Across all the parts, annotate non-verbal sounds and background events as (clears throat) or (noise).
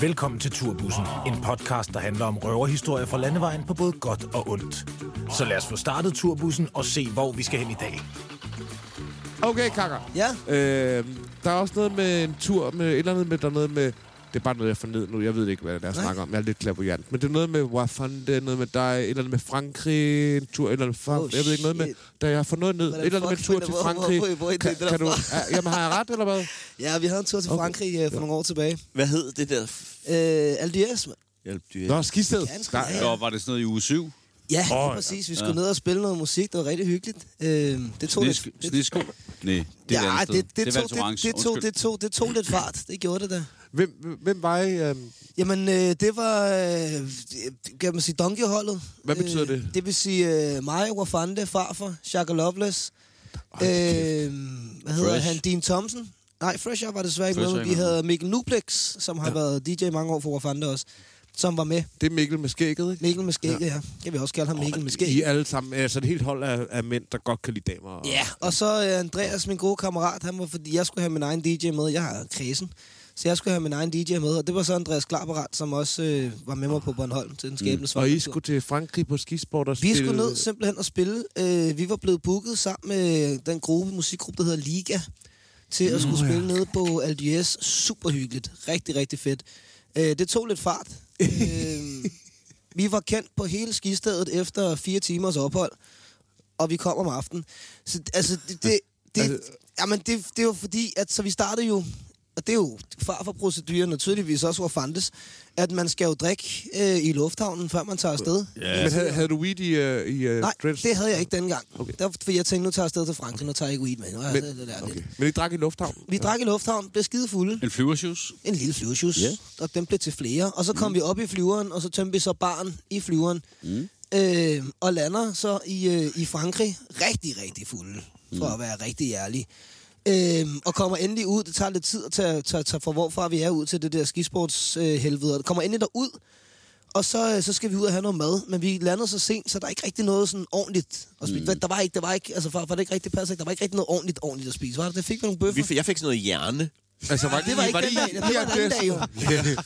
Velkommen til Turbussen, en podcast, der handler om røverhistorier fra landevejen på både godt og ondt. Så lad os få startet Turbussen og se, hvor vi skal hen i dag. Okay, kakker. Ja. Øh, der er også noget med en tur med et eller andet med, der er noget med... Det er bare noget, jeg får ned nu. Jeg ved ikke, hvad det er, jeg snakker om. Jeg er lidt klaverjant. Men det er noget med Wafande, noget med dig, et eller andet med Frankrig, en tur, et eller andet fra, Oh, jeg ved ikke noget med, da jeg har fået noget ned, et eller andet med en tur til hvor- Frankrig. hvor- hvor er det kan, du, ja, jamen, har jeg ret, eller hvad? (laughs) Ja, vi havde en tur til. Frankrig okay. for nogle år tilbage. Hvad hed det der? Øh, Aldies, mand. Hjælp dyr. Nå, skisted. Meget. Så var det sådan noget i uge 7. Ja, oh, ja. præcis. Vi skulle ned og spille noget musik. Det var rigtig hyggeligt. Øh, det tog Snesko. lidt... Det, Snesko. Nej, det er ja, det, det, det, er tog, det, det, tog, Undskyld. det, tog, det tog lidt fart. Det gjorde det da. Hvem, hvem var I? øhm, Jamen, øh, det var, øh, kan man sige, donkeyholdet. Hvad betyder det? Det vil sige øh, mig, Wafande, farfar, Shaka Loveless. Ej, Øh, hvad hedder Fresh. han? Dean Thompson. Nej, Fresh var desværre ikke Fresh med. Vi havde Mikkel Nuplex, som har Ja. været DJ mange år for Wafande også, som var med. Det er Mikkel med skægget, ikke? Mikkel med skæg, ja. ja. Jeg vil også kalde ham Mikkel med skæg. I alle sammen, altså et helt hold af, af mænd, der godt kan lide damer. og- Ja, og så øh, Andreas, min gode kammerat, han var, fordi jeg skulle have min egen DJ med. Jeg har kredsen. Så jeg skulle have min egen DJ med, og det var så Andreas Klarparat, som også øh, var med mig på Bornholm til den skæbnes Og I skulle til Frankrig på skisport og Vi spille- skulle ned simpelthen og spille. Øh, vi var blevet booket sammen med den gruppe, musikgruppe, der hedder Liga, til at skulle Nå, ja. spille nede på Aldies. Super hyggeligt. Rigtig, rigtig fedt. Øh, det tog lidt fart. øh, vi var kendt på hele skistedet efter fire timers ophold, og vi kom om aftenen. Så altså, det, det, det, Altså- jamen, det, det var fordi, at så vi startede jo og det er jo far for proceduren, og tydeligvis også var fantes, at man skal jo drikke øh, i lufthavnen, før man tager afsted. Ja. Men havde, havde du weed i, uh, i uh, Nej, dreads? det havde jeg ikke dengang. Okay. Der, fordi jeg tænkte, nu tager jeg afsted til Frankrig, nu tager jeg ikke weed med. Nu Men- det der Okay. lidt. Men I drak i lufthavnen? Vi drak i lufthavn, blev skide fulde. En flyvershoes. En lille flyversjus, Ja. yeah. og den blev til flere. Og så kom mm. vi op i flyveren, og så tømte vi så barn i flyveren. Mm. Øh, og lander så i, øh, i Frankrig rigtig, rigtig fulde, for at være rigtig ærlig. Øh, og kommer endelig ud. Det tager lidt tid at tage, tage, tage fra hvorfra vi er ud til det der skisportshelvede. Øh, kommer endelig derud, og så, øh, så skal vi ud og have noget mad. Men vi landede så sent, så der er ikke rigtig noget sådan ordentligt at spise. Mm. Der var ikke, der var ikke, altså for, for det ikke rigtig passer, der var ikke rigtig noget ordentligt, ordentligt at spise. Var det? Det fik vi nogle bøffer. Vi, jeg fik sådan noget hjerne. Altså, var Det var ikke den dag. Det var den anden dag, jo.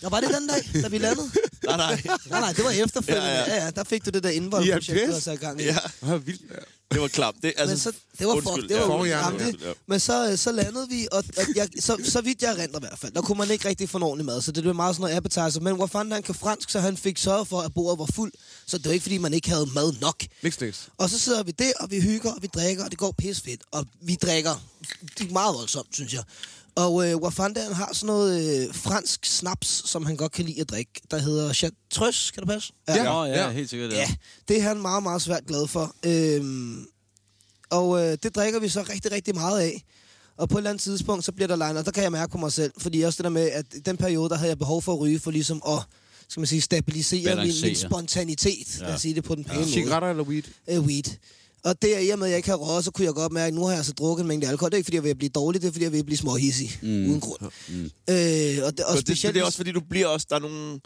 Og var det den dag, da vi landede? (laughs) Nej, nej. Nej, nej, det var efterfølgende. Ja, Ja, ja. ja. ja der fik du det der indvold-projekt, du sat i gang i. Ja, Hvor vildt. det var klamt. Det, altså, Men så, det var undskyld, fuck, det var ja, ja, det, ja. Men så, øh, så landede vi, og, og jeg, så, så vidt jeg rent i hvert fald, der kunne man ikke rigtig få en ordentlig mad, så det blev meget sådan noget appetizer. Men hvor fanden han kan fransk, så han fik sørget for, at bordet var fuld, så det var ikke, fordi man ikke havde mad nok. Niks. Og så sidder vi der, og vi hygger, og vi drikker, og det går pis fedt. Og vi drikker det er meget voldsomt, synes jeg. Og øh, Wafanda, han har sådan noget øh, fransk snaps, som han godt kan lide at drikke, der hedder Chartreuse, kan det passe? Ja, Ja, ja, ja. helt sikkert. Ja. Ja, det er han meget, meget svært glad for. Øhm, og øh, det drikker vi så rigtig, rigtig meget af. Og på et eller andet tidspunkt, så bliver der line, og der kan jeg mærke på mig selv. Fordi også det der med, at i den periode, der havde jeg behov for at ryge, for ligesom at skal man sige, stabilisere min, Balancere. min spontanitet. Ja. Lad os sige det på den pæne måde. Cigaretter eller weed? Øh, weed. Og det er i og med, at jeg ikke har røget, så kunne jeg godt mærke, at nu har jeg så drukket en mængde alkohol. Det er ikke, fordi jeg vil blive dårlig, det er, fordi jeg vil blive småhissig. Mm. Uden grund. Mm. Øh, og det, og Og det, specielt, det er også fordi, du bliver også... Der er nogle...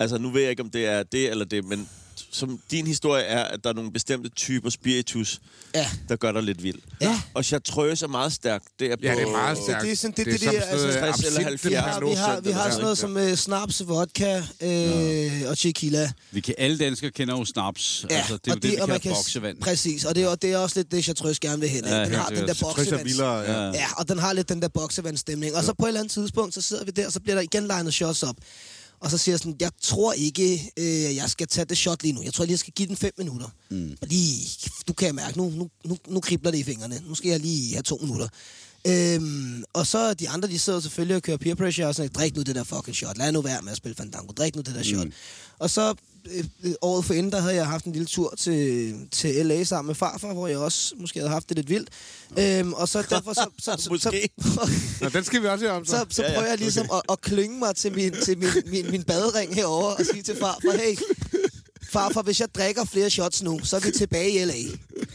Altså, nu ved jeg ikke, om det er det eller det, men som din historie er, at der er nogle bestemte typer spiritus, ja. der gør dig lidt vild. Ja. Og chartreuse er meget stærkt. Det er på, Ja, det er meget stærkt. det er sådan- det- er det- som det er altså 60 eller absint, 70 Vi har, vi har, vi har sådan noget som øh, snaps, vodka øh, og tequila. Vi kan, alle danskere kender jo snaps. Ja, altså, det er og det, vi og man kalder boksevand. Præcis, og det, er, og det er også lidt det, Chartreuse gerne vil hen. Ja, Ja, den helt har den der boksevands... ja. Ja. Ja, og den har lidt den der boksevandsstemning. Og så på et eller andet tidspunkt, så sidder vi der, og så bliver der igen legnet shots op. Og så siger jeg sådan, jeg tror ikke, øh, jeg skal tage det shot lige nu. Jeg tror lige, jeg skal give den fem minutter. Mm. Lige, du kan jeg mærke, nu, nu, nu, nu kribler det i fingrene. Nu skal jeg lige have to minutter. Øhm, og så de andre, de sidder selvfølgelig og kører peer pressure og sådan, drik nu det der fucking shot. Lad nu være med at spille Fandango. Drik nu det der shot. Og så året for inden, der havde jeg haft en lille tur til, til LA sammen med farfar, hvor jeg også måske havde haft det lidt vildt. Øhm, og så derfor så... så, så, så. Nå, den skal vi også høre om, så. så, så Ja, ja, prøver jeg ligesom at, at klynge mig til min, til min, min, min badering herover og sige til farfar, hey, farfar, hvis jeg drikker flere shots nu, så er vi tilbage i LA.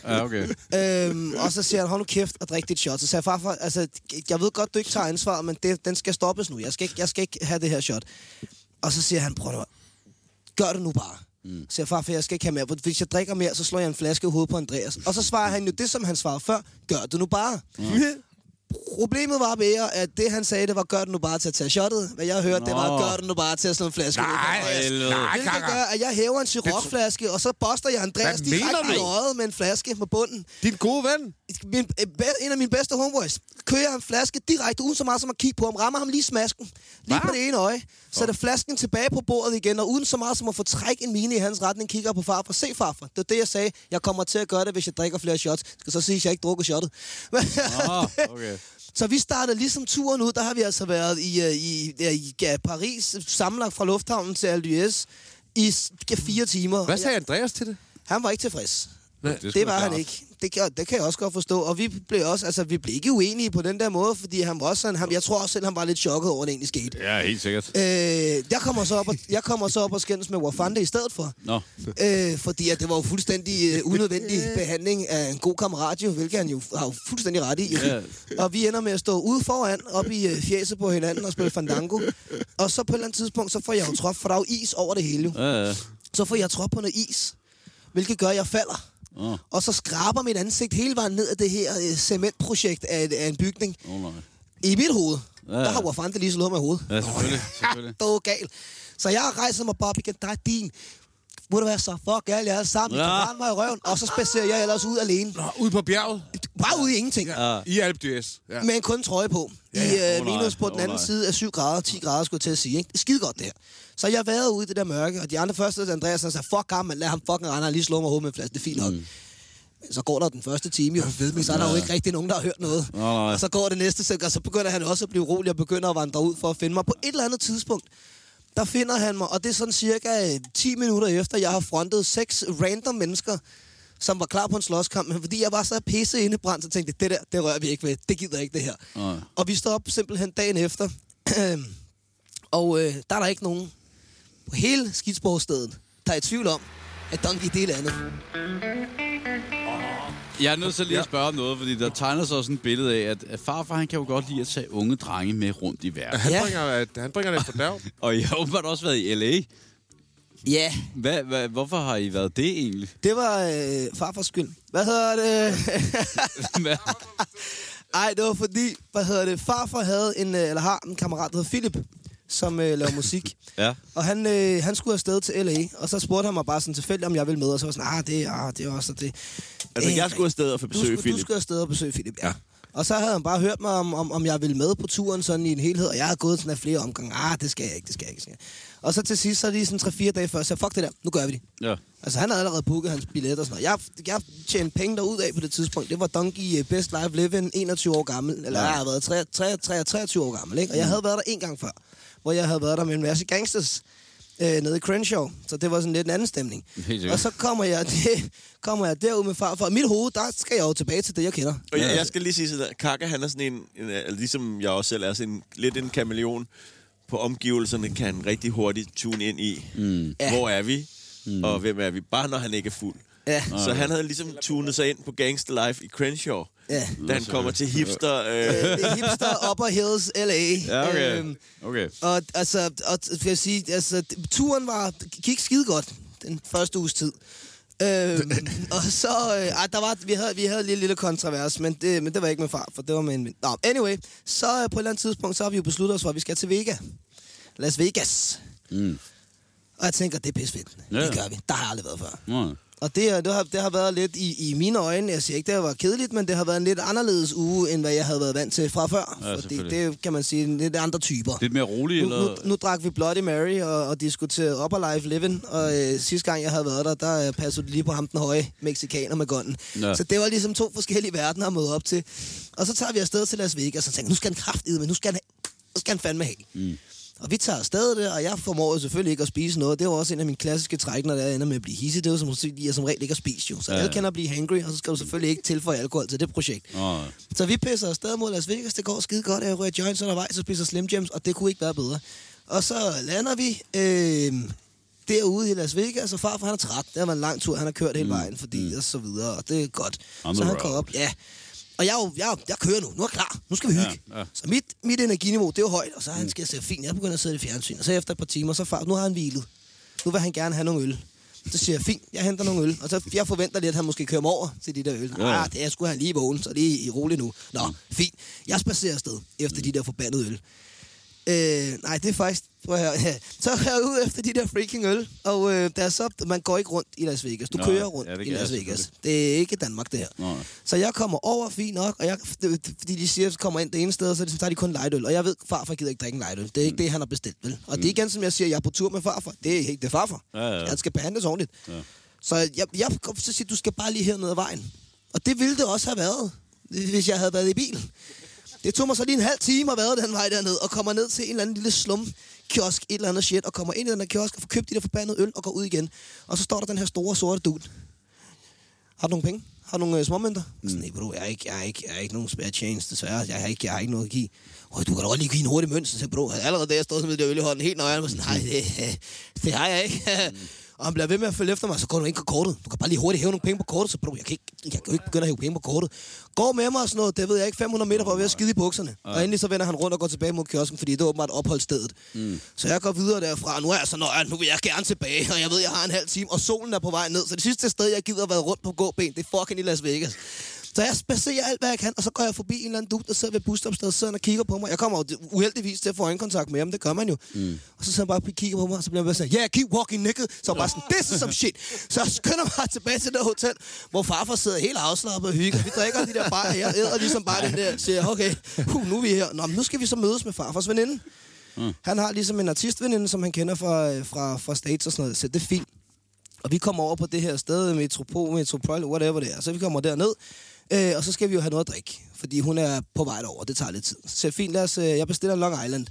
Ja, okay. Øhm, og så siger han, hold nu kæft og drik dit shot. Så siger jeg, farfar, altså, jeg ved godt, du ikke tager ansvar, men det, den skal stoppes nu. Jeg skal, ikke, jeg skal ikke have det her shot. Og så siger han, prøv nu, gør det nu bare. Mm. Så jeg, farfar, jeg skal ikke have mere. for Hvis jeg drikker mere, så slår jeg en flaske i hovedet på Andreas. Og så svarer han jo det, som han svarede før. Gør det nu bare. Mm. Problemet var mere, at det han sagde, det var, gør det nu bare til at tage shottet. Hvad jeg hørte, det var, Nå. gør det nu bare til at slå en flaske Nej, nej, Hvilket Kaka. gør, at jeg hæver en sirupflaske, og så boster jeg Andreas direkte i øjet med en flaske på bunden. Din gode ven. Min, øh, en af mine bedste homeboys kører en flaske direkte, uden så meget som at kigge på ham, rammer ham lige i smasken, lige Hva? på det ene øje, sætter flasken tilbage på bordet igen, og uden så meget som at få træk en mine i hans retning, kigger på farfar. Se farfar, det var det, jeg sagde. Jeg kommer til at gøre det, hvis jeg drikker flere shots. Skal så sige, at jeg ikke drukker shottet. (laughs) Ah, okay. Så vi startede ligesom turen ud. Der har vi altså været i, øh, i, i, ja, Paris, sammenlagt fra lufthavnen til Aldies i fire timer. Hvad sagde Andreas til det? Han var ikke tilfreds. Nej, skulle Det var han ikke. Det kan, det kan jeg også godt forstå. Og vi blev også, altså, vi blev ikke uenige på den der måde, fordi han var også sådan, han, jeg tror også selv, han var lidt chokket over, at det egentlig skete. Ja, helt sikkert. Øh, jeg kommer så op og, jeg kommer så op og skændes med Wafande i stedet for. Nå, Øh, fordi at det var jo fuldstændig øh, unødvendig (laughs) behandling af en god kammerat, jo, hvilket han jo har jo fuldstændig ret i. Ja. Og vi ender med at stå ude foran, op i øh, fjeset på hinanden og spille fandango. Og så på et eller andet tidspunkt, så får jeg jo trop, for der er jo is over det hele. Jo. ja, ja. Så får jeg trop på noget is, hvilket gør, at jeg falder. Åh, Og så skraber mit ansigt hele vejen ned af det her øh, cementprojekt af, af en bygning. oh, nej. I mit hoved, Ja, der ja. har Wafande lige slået mig i hovedet. Ja, selvfølgelig, (laughs) selvfølgelig. Det var galt. Så jeg rejser mig bare op igen. Der er din. Må du være så fuck alle jer alle sammen. Ja. Ja. mig i røven. Og så spacerer jeg ellers ud alene. Nå, ude på bjerget. Bare ud i ingenting. Ja. I Alp d'Huez. Ja. Med en kun trøje på. Ja, I ja. øh, Åh, nej. minus på den Åh, anden nej. side af 7 grader, 10 grader, skulle jeg til at sige. Ikke? Det er skide godt, det her. Så jeg været ude i det der mørke, og de andre første, Andreas, han sagde, fuck ham, man lad ham fucking rende, og lige slå mig i hovedet med en flaske, det er fint nok. Mm. Så går der den første time, jo. Ved, så er der jo ikke rigtig nogen, der har hørt noget. Nå, nej. Og så går det næste sæt, og så begynder han også at blive rolig og begynder at vandre ud for at finde mig. På et eller andet tidspunkt, der finder han mig, og det er sådan cirka øh, 10 minutter efter, jeg har frontet seks random mennesker, som var klar på en slåskamp, men fordi jeg var så pisse indebrændt, så tænkte jeg, det der, det rører vi ikke ved. Det gider jeg ikke, det her. Nej. Og vi står op simpelthen dagen efter, (clears throat) og øh, der er der ikke nogen på hele skidsborgstedet, der er i tvivl om, at Donkey det er det andet. Jeg er nødt til lige at spørge om noget, fordi der tegner sig også sådan et billede af, at, farfar han kan jo godt lide at tage unge drenge med rundt i verden. Han, Ja. bringer, han bringer det for dag. (laughs) Og I har åbenbart også været i L.A. Ja, Hvad, hvad, hvorfor har I været det egentlig? det var øh, farfars skyld. Hvad hedder det? (laughs) Ej, det var fordi, hvad hedder det, farfar havde en, øh, eller har en kammerat, der hedder Philip, som øh, laver musik. (laughs) Ja. Og han, øh, han skulle afsted til L.A., og så spurgte han mig bare sådan tilfældigt, om jeg ville med, og så var sådan, ah, det, ah, det er også det. Altså, Øh, jeg skulle afsted og få du skulle, Philip. Du skulle afsted og besøge Philip, ja. Og så havde han bare hørt mig, om, om, om jeg ville med på turen sådan i en helhed, og jeg havde gået sådan af flere omgange. Ah, det skal jeg ikke, det skal jeg ikke. Skal jeg. ikke. Og så til sidst, så lige sådan 3-4 dage før, så jeg, fuck det der, nu gør vi det. Ja. Altså, han havde allerede booket hans billet og sådan noget. Jeg, jeg tjente penge derud af på det tidspunkt. Det var Donkey øh, Best Life Living, 21 år gammel. Eller Ja. jeg har været 3, 3, 3, 23 år gammel, ikke? Og jeg havde været der en gang før, hvor jeg havde været der med en masse gangsters øh, nede i Crenshaw. Så det var sådan lidt en anden stemning. Og så kommer jeg, (laughs) det, kommer jeg derud med far. For mit hoved, der skal jeg jo tilbage til det, jeg kender. Og jeg, jeg skal lige sige sådan, at Kaka, han er sådan en, en, øh, ligesom jeg også selv er, sådan en, lidt en kameleon. På omgivelserne kan han rigtig hurtigt tune ind i, mm. Hvor er vi, mm. og hvem er vi, bare når han ikke er fuld. Ja. Så han havde ligesom tunet sig ind på Gangster Life i Crenshaw, Ja. da han kommer til hipster. Øh, Øh, det er hipster Upper Hills, L.A. Ja, okay. Øhm, Okay. Og altså, og, skal jeg sige, altså, turen var, gik skide godt den første uges tid. Øhm, (laughs) og så, øh, ej, der var, vi havde, vi havde en lille, lille kontrovers, men det, men det var ikke med far, for det var med en ven. Nå, anyway, så øh, på et eller andet tidspunkt, så har vi jo besluttet os for, at vi skal til Vega. Las Vegas. Mm. Og jeg tænker, det er pisse fedt. Ja. Det gør vi. Der har jeg aldrig været før. Nå. Og det, det, har, det har været lidt i, i mine øjne, jeg siger ikke, det har været kedeligt, men det har været en lidt anderledes uge, end hvad jeg havde været vant til fra før. Ja, fordi det kan man sige, lidt andre typer. Lidt mere rolig, Nu, eller? nu, nu drak vi Bloody Mary og, og diskuterede Upper Life Living, og øh, sidste gang jeg havde været der, der øh, passede lige på ham den høje meksikaner med gunnen. Ja. Så det var ligesom to forskellige verdener at møde op til. Og så tager vi afsted til Las Vegas og tænker, nu skal han kraftede, men nu skal han, nu skal han fandme have. Mm. Og vi tager afsted der, og jeg formår jo selvfølgelig ikke at spise noget. Det var også en af mine klassiske træk, når jeg ender med at blive hissig. Det er jo som, jeg som regel ikke at spise jo. Så Ja, alle kender at blive hangry, og så skal du selvfølgelig ikke tilføje alkohol til det projekt. Nå. Så vi pisser afsted mod Las Vegas. Det går skide godt. Jeg rører joints undervejs og spiser Slim Jims, og det kunne ikke være bedre. Og så lander vi øh, derude i Las Vegas, og farfar han er træt. Det var en lang tur, han har kørt hele vejen, fordi mm. og så videre, og det er godt. On så han går op, ja. Og jeg, er jo- jeg, er jeg kører nu. Nu er jeg klar. Nu skal vi hygge. Ja, ja. Så mit, mit energiniveau, det er jo højt, og så han skal se fint. Jeg begynder at sidde i fjernsyn. Og så efter et par timer, så far, nu har han hvilet. Nu vil han gerne have nogle øl. Så siger jeg, fint, jeg henter nogle øl. Og så jeg forventer lidt, at han måske kører mig over til de der øl. Ja. Ah, det er sgu han lige vågen, så det er roligt nu. Nå, fint. Jeg spacerer afsted efter de der forbandede øl. Øh, nej, det er faktisk... Prøv at høre. Ja. Så er jeg ude efter de der freaking øl, og øh, der er så, man går ikke rundt i Las Vegas. Du Nå, kører rundt ja, i Las Vegas. Det er ikke Danmark, det her. Nå. Så jeg kommer over fint nok, og jeg, fordi de siger, at kommer ind det ene sted, så tager de kun lightøl. Og jeg ved, farfar gider ikke drikke en lightøl. Det er ikke det, han har bestilt, vel? Og det er igen, som jeg siger, jeg er på tur med farfar. Det er ikke det er farfar. Ja, ja. Han skal behandles ordentligt. Ja. Så jeg, jeg kom til at sige, du skal bare lige herned ad vejen. Og det ville det også have været, hvis jeg havde været i bil. Det tog mig så lige en halv time at være den vej derned, og kommer ned til en eller anden lille slum kiosk, et eller andet shit, og kommer ind i den her kiosk og får købt de der forbandede øl og går ud igen. Og så står der den her store sorte dude. Har du nogle penge? Har du nogle øh, småmønter? Mm. Sådan, nej, bro, jeg har ikke, jeg har ikke, jeg har ikke nogen spare change, desværre. Jeg har ikke, jeg har ikke noget at give. Åh, du kan da godt lige give en hurtig mønt, så bro, allerede der jeg stod med det øl i hånden helt nøjeren, og sådan, nej, det, (laughs) det har jeg ikke. Og han bliver ved med at følge efter mig, så går du ind på kortet. Du kan bare lige hurtigt hæve nogle penge på kortet, så bro, jeg kan, ikke, jeg kan jo ikke begynde at hæve penge på kortet. Går med mig og sådan noget, det ved jeg ikke, 500 meter fra ved at skide i bukserne. Og endelig så vender han rundt og går tilbage mod kiosken, fordi det er åbenbart opholdsstedet. Mm. Så jeg går videre derfra, og nu er jeg så nøjeren, nu vil jeg gerne tilbage, og jeg ved, jeg har en halv time, og solen er på vej ned. Så det sidste sted, jeg gider at være rundt på gåben, det er fucking i Las Vegas. Så jeg spacerer alt, hvad jeg kan, og så går jeg forbi en eller anden dude, der sidder ved busstopstedet, sidder og kigger på mig. Jeg kommer jo uheldigvis til at få øjenkontakt med ham, det gør man jo. Mm. Og så sidder han bare og kigger på mig, og så bliver jeg bare sådan, yeah, keep walking, nigga. Så jeg bare sådan, this is some shit. Så jeg skynder mig tilbage til det hotel, hvor farfar sidder helt afslappet og hygger. Vi drikker de der bare, jeg æder ligesom bare den der, siger, okay, uh, nu er vi her. Nå, men nu skal vi så mødes med farfars veninde. Mm. Han har ligesom en artistveninde, som han kender fra, øh, fra, fra States og sådan noget, så det er fint. Og vi kommer over på det her sted, Metropol, Metropol, whatever det er. Så vi kommer derned, øh, og så skal vi jo have noget at drikke. Fordi hun er på vej derover, det tager lidt tid. Så fint, lad os, øh, jeg bestiller Long Island.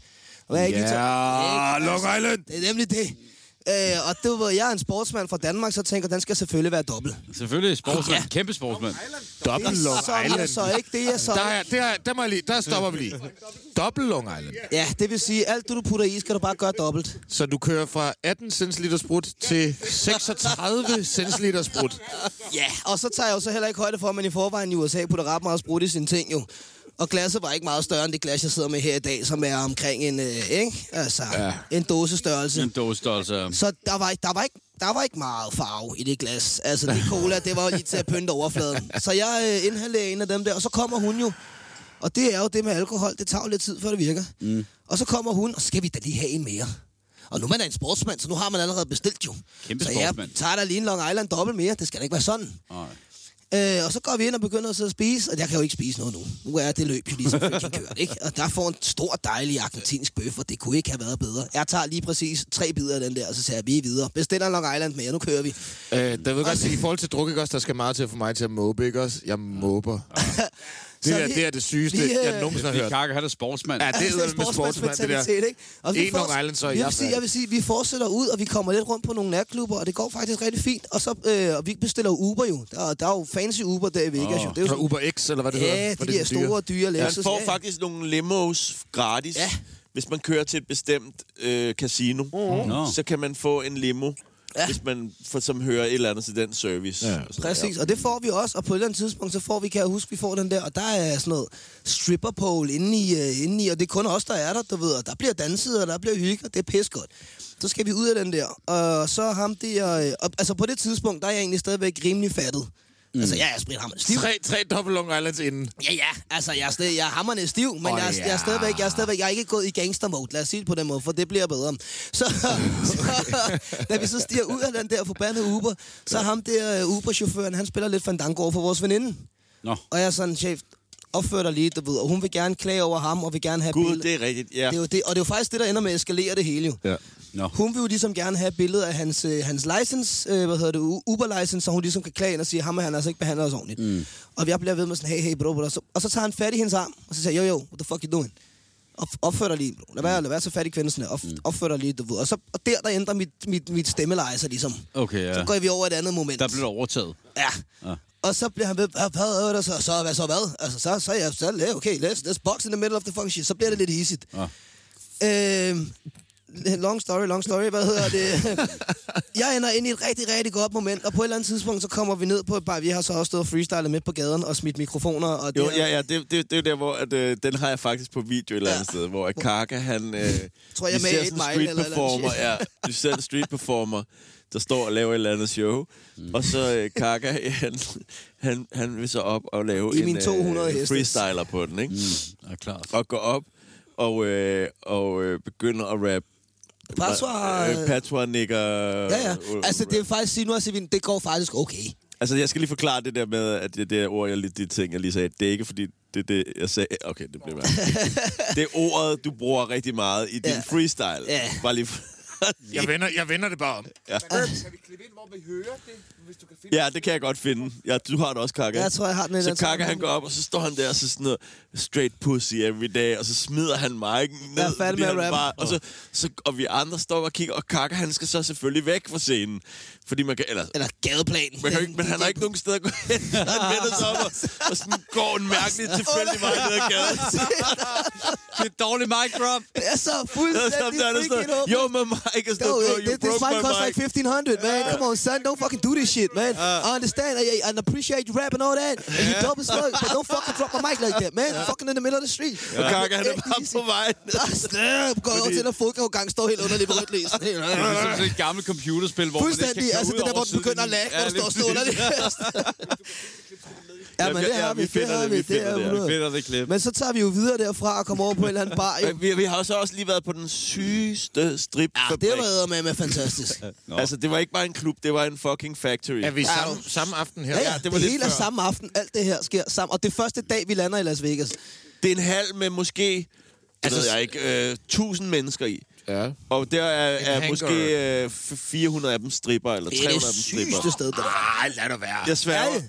Og jeg er ikke lige? Long Island. Det er nemlig det. Øh, og det var, jeg er en sportsmand fra Danmark, så tænker jeg, den skal selvfølgelig være dobbelt. Selvfølgelig sportsmand. Ja. Kæmpe sportsmand. Dobbelt Long så, er Island. så ikke det, jeg så... Der, er, det er, der, må jeg lige, der stopper vi lige. Dobbelt Long Island. Ja, det vil sige, alt det, du putter i, skal du bare gøre dobbelt. Så du kører fra 18 centiliter sprut til 36 centiliter sprut. Ja, og så tager jeg jo så heller ikke højde for, at man i forvejen i USA putter ret meget sprut i sine ting jo. Og glasset var ikke meget større end det glas, jeg sidder med her i dag, som er omkring en, øh, ikke? Altså, ja. en dåsestørrelse. En dåsestørrelse. Så der var, der var ikke der var ikke meget farve i det glas. Altså, det cola, det var lige til at pynte overfladen. Så jeg øh, inhalerer en af dem der, og så kommer hun jo. Og det er jo det med alkohol, det tager jo lidt tid, før det virker. Mm. Og så kommer hun, og så skal vi da lige have en mere. Og nu man er en sportsmand, så nu har man allerede bestilt jo. Kæmpe så jeg sportsmand. tager da lige en Long Island dobbelt mere. Det skal da ikke være sådan. Nej. Øh, og så går vi ind og begynder at sidde og spise, og jeg kan jo ikke spise noget nu. Nu er det løb jo ligesom kørt, ikke? Og der får en stor, dejlig argentinsk bøf, og det kunne ikke have været bedre. Jeg tager lige præcis tre bidder af den der, og så siger jeg, vi er videre. Bestiller Long Island mere, nu kører vi. Øh, der vil godt sige, i forhold til druk, ikke også, der skal meget til at få mig til at måbe, ikke også? Jeg måber. (laughs) Det, er, vi- det er det sygeste, vi, øh, jeg nogensinde har hørt. Kakke, han er sportsmand. Ja, det er med sportsmand, det der. Ikke? Og vi En Long Island, så er jeg jeg vil, sige, jeg vil sige, vi fortsætter ud, og vi kommer lidt rundt på nogle natklubber, og det går faktisk rigtig fint. Og, så, øh, og vi bestiller jo Uber jo. Der, der er jo fancy Uber der i Vegas. Åh. jo. Det er jo sådan, Uber X, eller hvad det hedder? ja, For de det der er dyre. store, dyre Man Lexus. får ja, ja. faktisk nogle limos gratis. Ja. Hvis man kører til et bestemt øh, casino, Nå. så kan man få en limo, Ja. hvis man for, som hører et eller andet til den service. Ja. Og Præcis, og det får vi også, og på et eller andet tidspunkt, så får vi, kan jeg huske, vi får den der, og der er sådan noget stripper pole inde i, uh, inde i, og det er kun os, der er der, du ved, og der bliver danset, og der bliver hygge, og det er pis godt. Så skal vi ud af den der, og så ham der, øh, og, altså på det tidspunkt, der er jeg egentlig stadigvæk rimelig fattet. Mm. Altså, jeg er sprithammerende stiv. Tre, tre dobbelt Long Islands inden. Ja, ja, altså, jeg er, stadig, jeg er hammerende stiv, men oh, jeg, er, jeg, er ja. stadigvæk, jeg er stadigvæk, jeg er ikke gået i gangster mode, lad os sige det på den måde, for det bliver bedre. Så, så (laughs) da vi så stiger ud af den der forbandede Uber, så ham der øh, Uber-chaufføren, han spiller lidt fandango over for vores veninde. Nå. Og jeg er sådan, chef, opfør dig lige, du ved, og hun vil gerne klage over ham, og vil gerne have Gud, billeder. det er rigtigt. Ja. Det er jo det, og det er jo faktisk det, der ender med at eskalere det hele jo. Ja. Nå. Hun vil jo ligesom gerne have et billede af hans, øh, hans license, øh, hvad hedder det, Uber-license, så hun ligesom kan klage ind og sige, ham er han altså ikke behandler os ordentligt. Mm. Og jeg bliver ved med sådan, hey, hey, bro, bro. Så, og så tager han fat i hendes arm, og så siger jo, jo, what the fuck you doing? Op, opfør dig lige, bro. Lad være, lad være så fat i kvindelsen. Op, opfør dig lige, du ved. Og, så, og der, der ændrer mit, mit, mit stemmeleje sig ligesom. Okay, ja. Så går vi over et andet moment. Der blev det overtaget. Ja. Ja. Og så bliver han ved, hvad, hvad det så, så, hvad så hvad? Altså, så, så, jeg, så, ja, okay, let's, let's box in the middle of the fucking shit. Så bliver det lidt easy. Ja. Øh, long story, long story, hvad hedder det? (laughs) jeg ender ind i et rigtig, rigtig godt moment, og på et eller andet tidspunkt, så kommer vi ned på et bar. Vi har så også stået og freestylet midt på gaden og smidt mikrofoner. Og Jo, det, ja, ja, det, det, det er jo der, hvor at, øh, den har jeg faktisk på video et eller andet Ja. sted, hvor Kaka, han... Øh, Tror jeg vi med ser Eight sådan en Mile street eller et eller performer, andet ja, vi ser en street performer, der står og laver et eller andet show, mm. og så øh, Kaka, (laughs) han, han, han vil så op og lave I en min 200 øh, hestes. freestyler på den, ikke? Mm, ja, klart. Og går op og, øh, og øh, begynder at rap. Patois, Øh, Patois nikker... Ja, ja. Altså, det er faktisk sige nu, at det går faktisk okay. Altså, jeg skal lige forklare det der med, at det der ord, jeg lige, de ting, jeg lige sagde, det er ikke, fordi det er det, jeg sagde. Okay, det bliver mærkeligt. (laughs) det er ordet, du bruger rigtig meget i din Ja. freestyle. Ja. Bare lige. Jeg vender, jeg vender det bare om. Kan vi klippe ind, hvor vi hører det, hvis du kan finde Ja, det kan jeg godt finde. Ja, du har det også, Kaka. Jeg tror, jeg har den Så den Kaka, han går op, og så står han der, og så sådan noget straight pussy every day, og så smider han mic'en ned. Jeg er færdig med at rappe. og, så, så, og vi andre står og kigger, og Kaka, han skal så selvfølgelig væk fra scenen. Fordi man kan, eller, Eller gadeplan. man kan, ikke- men han har ikke nogen steder at gå hen. (laughs) Han vender sig op og, og sådan går en mærkelig tilfældig vej ned ad gaden. (laughs) Det er et dårligt mic drop. Det er så (laughs) fuldstændig freaking yo, my mic is Yo, no, hey, you this, this broke mic my costs like mic. 1500 man. Come on, son. Don't fucking do this shit, man. I understand. I, I appreciate you rap and all that. And you dope as fuck. But don't fucking drop my mic like that, man. Fucking in the middle of the street. Og Kaka, han er bare på vej. Snap. Går over til en fodganggang, står helt underligt på rødt lys. Det er som sådan et gammelt computerspil, hvor man ikke kan Altså, det der, hvor den begynder at lag, sidelinjen. når du står Ja, lige stående præcis. (laughs) (laughs) Ja, men det har vi. det har det, vi. er det. 100. Vi finder det klip. Men så tager vi jo videre derfra og kommer over på en eller anden bar. Jo. Vi, vi har så også lige været på den sygeste strip Ja, det var med med fantastisk. (laughs) Altså, det var ikke bare en klub, det var en fucking factory. Er vi Ja, samme, samme aften her? Ja, ja, det det, var det hele er samme aften. Alt det her sker sammen. Og det er første dag, vi lander i Las Vegas. Det er en halv med måske, det Altså, ved jeg ikke, øh, 1000 mennesker i. Ja. Og der er, er måske øh, f- 400 af dem stripper, eller Det er 300 det af dem stripper. sygeste sted, det der. Ej, lad det være. Jeg sværger. Ja,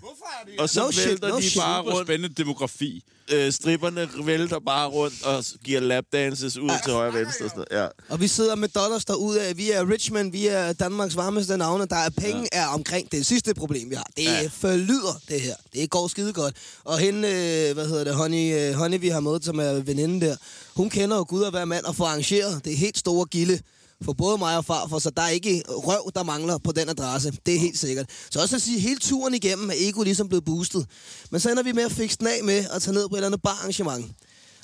ja. Og så No shit, vælter no de shit. bare Super rundt. spændende demografi. Øh, stripperne vælter bare rundt og giver lapdances ud til højre og venstre. Og sådan noget. Ja. Og vi sidder med dollars derude af. Vi er Richmond, vi er Danmarks varmeste navne. Der er penge ja. er omkring det sidste problem, vi har. Det ja. forlyder, det her. Det går skide godt. Og hende, øh, hvad hedder det, Honey, øh, Honey, vi har med, som er veninde der, hun kender jo Gud at være mand og får arrangeret det helt store gilde for både mig og far, for så der er ikke røv, der mangler på den adresse. Det er helt sikkert. Så også at sige, hele turen igennem er ego ligesom blevet boostet. Men så ender vi med at fikse den af med at tage ned på et eller andet bararrangement.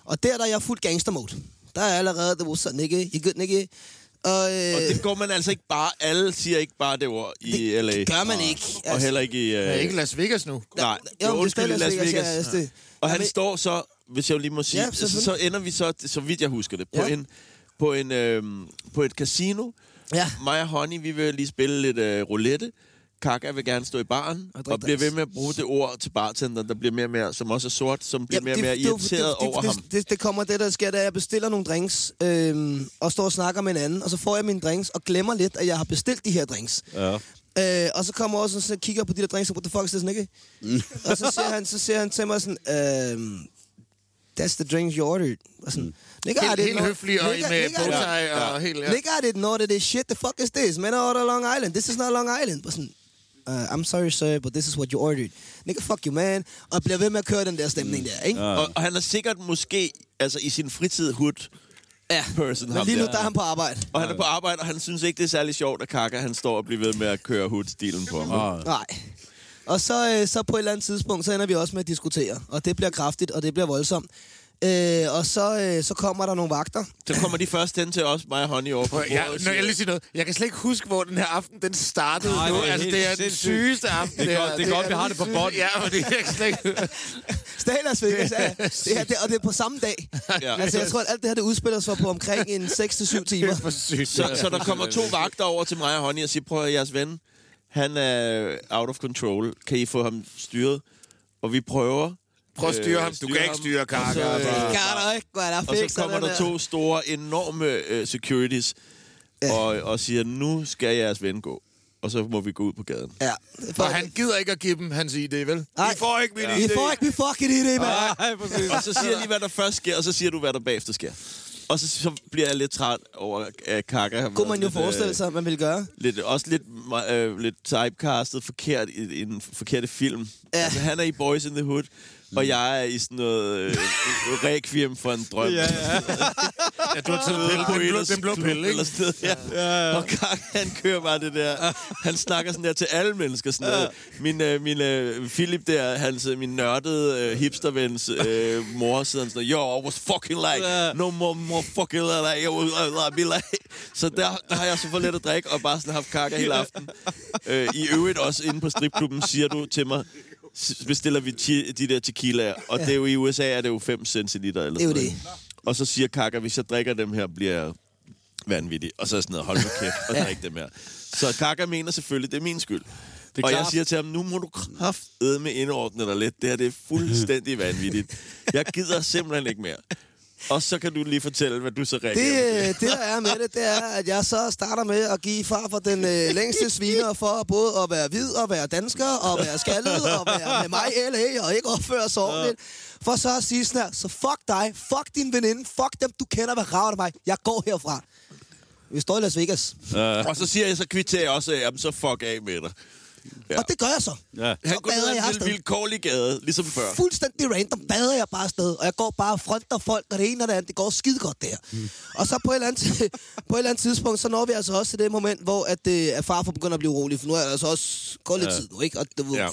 Og der, der er jeg fuldt gangster mode. Der er allerede, det var sådan, nigga, you good, nigga. Og, øh, Og det går man altså ikke bare... Alle siger ikke bare det ord i det, LA. det gør man ikke. Altså, Og heller ikke i... Øh, Er ikke Las Vegas nu? Nej, Jo, jo, er undskyld, stadig i Las Vegas. ja, altså, det- Og han står så, hvis jeg lige må sige, Ja, ja, så, så ender vi så, så vidt jeg husker det, på, Ja. en, på, en, øhm, på et casino. Ja. Mig og Honey, vi vil lige spille lidt øh, roulette. Kaka vil gerne stå i baren, Og og, bliver ved med at bruge det ord til bartenderen, der bliver mere og mere, som også er sort, som bliver mere og mere det- det- irriteret det, over det, ham. Det, det, kommer det, der sker, da jeg bestiller nogle drinks, øhm, og står og snakker med en anden, og så får jeg mine drinks, og glemmer lidt, at jeg har bestilt de her drinks. Ja. Øh, og så kommer jeg også og så kigger på de der drinks, og what the fuck is this, nigga? og så siger, han, så siger han til mig sådan, øhm, that's the drinks you ordered. Og sådan, nigga, I Helt, didn't helt know- høflig og nigga, med nigga, I didn't- bowtie og helt... Ja. Nigga, I didn't know that this shit. The fuck is this? Man, I ordered Long Island. This is not Long Island. But sådan, uh, I'm sorry, sir, but this is what you ordered. Nigga, fuck you, man. Og bliver ved med at køre den der stemning der, ikke? Og, og han er sikkert måske, altså i sin fritid, hood Ja. person. Men lige nu, der. der er han på arbejde. Og han er på arbejde, og han synes ikke, det er særlig sjovt, at Kaka han står og bliver ved med at køre hood-stilen på ham. Nej. Og så, øh, så på et eller andet tidspunkt, så ender vi også med at diskutere. Og det bliver kraftigt, og det bliver voldsomt. Øh, og så, øh, så kommer der nogle vagter. Så kommer de først hen til os, mig og Honey, over på bordet. jeg, og når siger- jeg lige sige noget. Jeg kan slet ikke huske, hvor den her aften den startede Nej, nu. det er altså, det er den sygeste aften. Det er godt- det er godt, vi har det på den bånd. (laughs) Ja, fordi jeg kan slet ikke... (laughs) Las Vegas, ja. Det her, det, og det er på samme dag. Ja. Altså, jeg tror, at alt det her, det udspiller sig på omkring en 6-7 timer. Det er for sygt. Så, så der kommer to vagter over til mig og Honey og siger, prøv at jeres ven, han er out of control. Kan I få ham styret? Og vi prøver. Prøv at styre øh, ham. Du kan ikke styre Og Kaka. kan der ikke, hvad der Og fik så kommer der to store, enorme uh, securities Ja. og, og siger, nu skal jeres ven gå. Og så må vi gå ud på gaden. Ja. For, Og han gider ikke at give dem hans ID, vel? Nej. I får ikke min I ID. får ikke min fucking idé, mand. Nej, præcis. Og så siger jeg lige, hvad der først sker, og så siger du, hvad der bagefter sker. Og så, så bliver jeg lidt træt over, at Kaka Kunne man jo lidt, øh, forestille sig, at man ville gøre. lidt, også lidt, øh, lidt typecastet forkert i, i en forkerte film. Ja. Ja. Altså, han er i Boys in the Hood, og jeg er i sådan noget øh, requiem for en drøm. (laughs) Ja, ja. (laughs) Ja, du har taget pille. på Den blå, den blå pille, Eller ikke? sted, ja. ja. Og Kaka, han kører bare det der. Han snakker sådan der til alle mennesker. Sådan der. Min, øh, min øh, Philip der, hans, øh, min nørdede øh, hipstervens øh, mor, sidder han sådan der, Yo, I was fucking like, no more, more fucking like, I was, like. Så der, der har jeg så fået lidt at drikke, og bare sådan haft Kaka hele aften. (laughs) Øh, I øvrigt også inde på stripklubben, siger du til mig, bestiller vi ti- de der tequilaer, og det er jo i USA er det jo 5 centiliter eller Det er jo sådan det. noget. Og så siger Kaka, hvis jeg drikker dem her, bliver jeg vanvittig. Og så er sådan noget, hold nu kæft og drik dem her. Så Kaka mener selvfølgelig, det er min skyld. er og jeg siger til ham, nu må du kraftedme indordne dig lidt. Det her det er fuldstændig vanvittigt. Jeg gider simpelthen ikke mere. Og så kan du lige fortælle, hvad du så reagerer Det, på. øh, det, der er med det, det er, at jeg så starter med at give far for den øh, længste sviner for både at være hvid og være dansker og være skaldet og være med mig LA og ikke opføre sig ordentligt. For så at sige sådan her, så fuck dig, fuck din veninde, fuck dem, du kender, hvad rager mig. Jeg går herfra. Vi står i Las Vegas. Og så siger jeg, så kvitterer jeg også af, jamen så fuck af med dig. Ja. Og det gør jeg så. Ja. Han Så går ned bader ad jeg en vilkårlig gade, ligesom før. Fuldstændig random bader jeg bare afsted, og jeg går bare og fronter folk, og det ene og det andet, det går skide godt der. Mm. Og så på et, eller andet, (laughs) på et eller andet tidspunkt, så når vi altså også til det moment, hvor at, øh, at farfar begynder at blive urolig, for nu er jeg altså også gået lidt Ja. tid nu, ikke? Og det, var- Ja.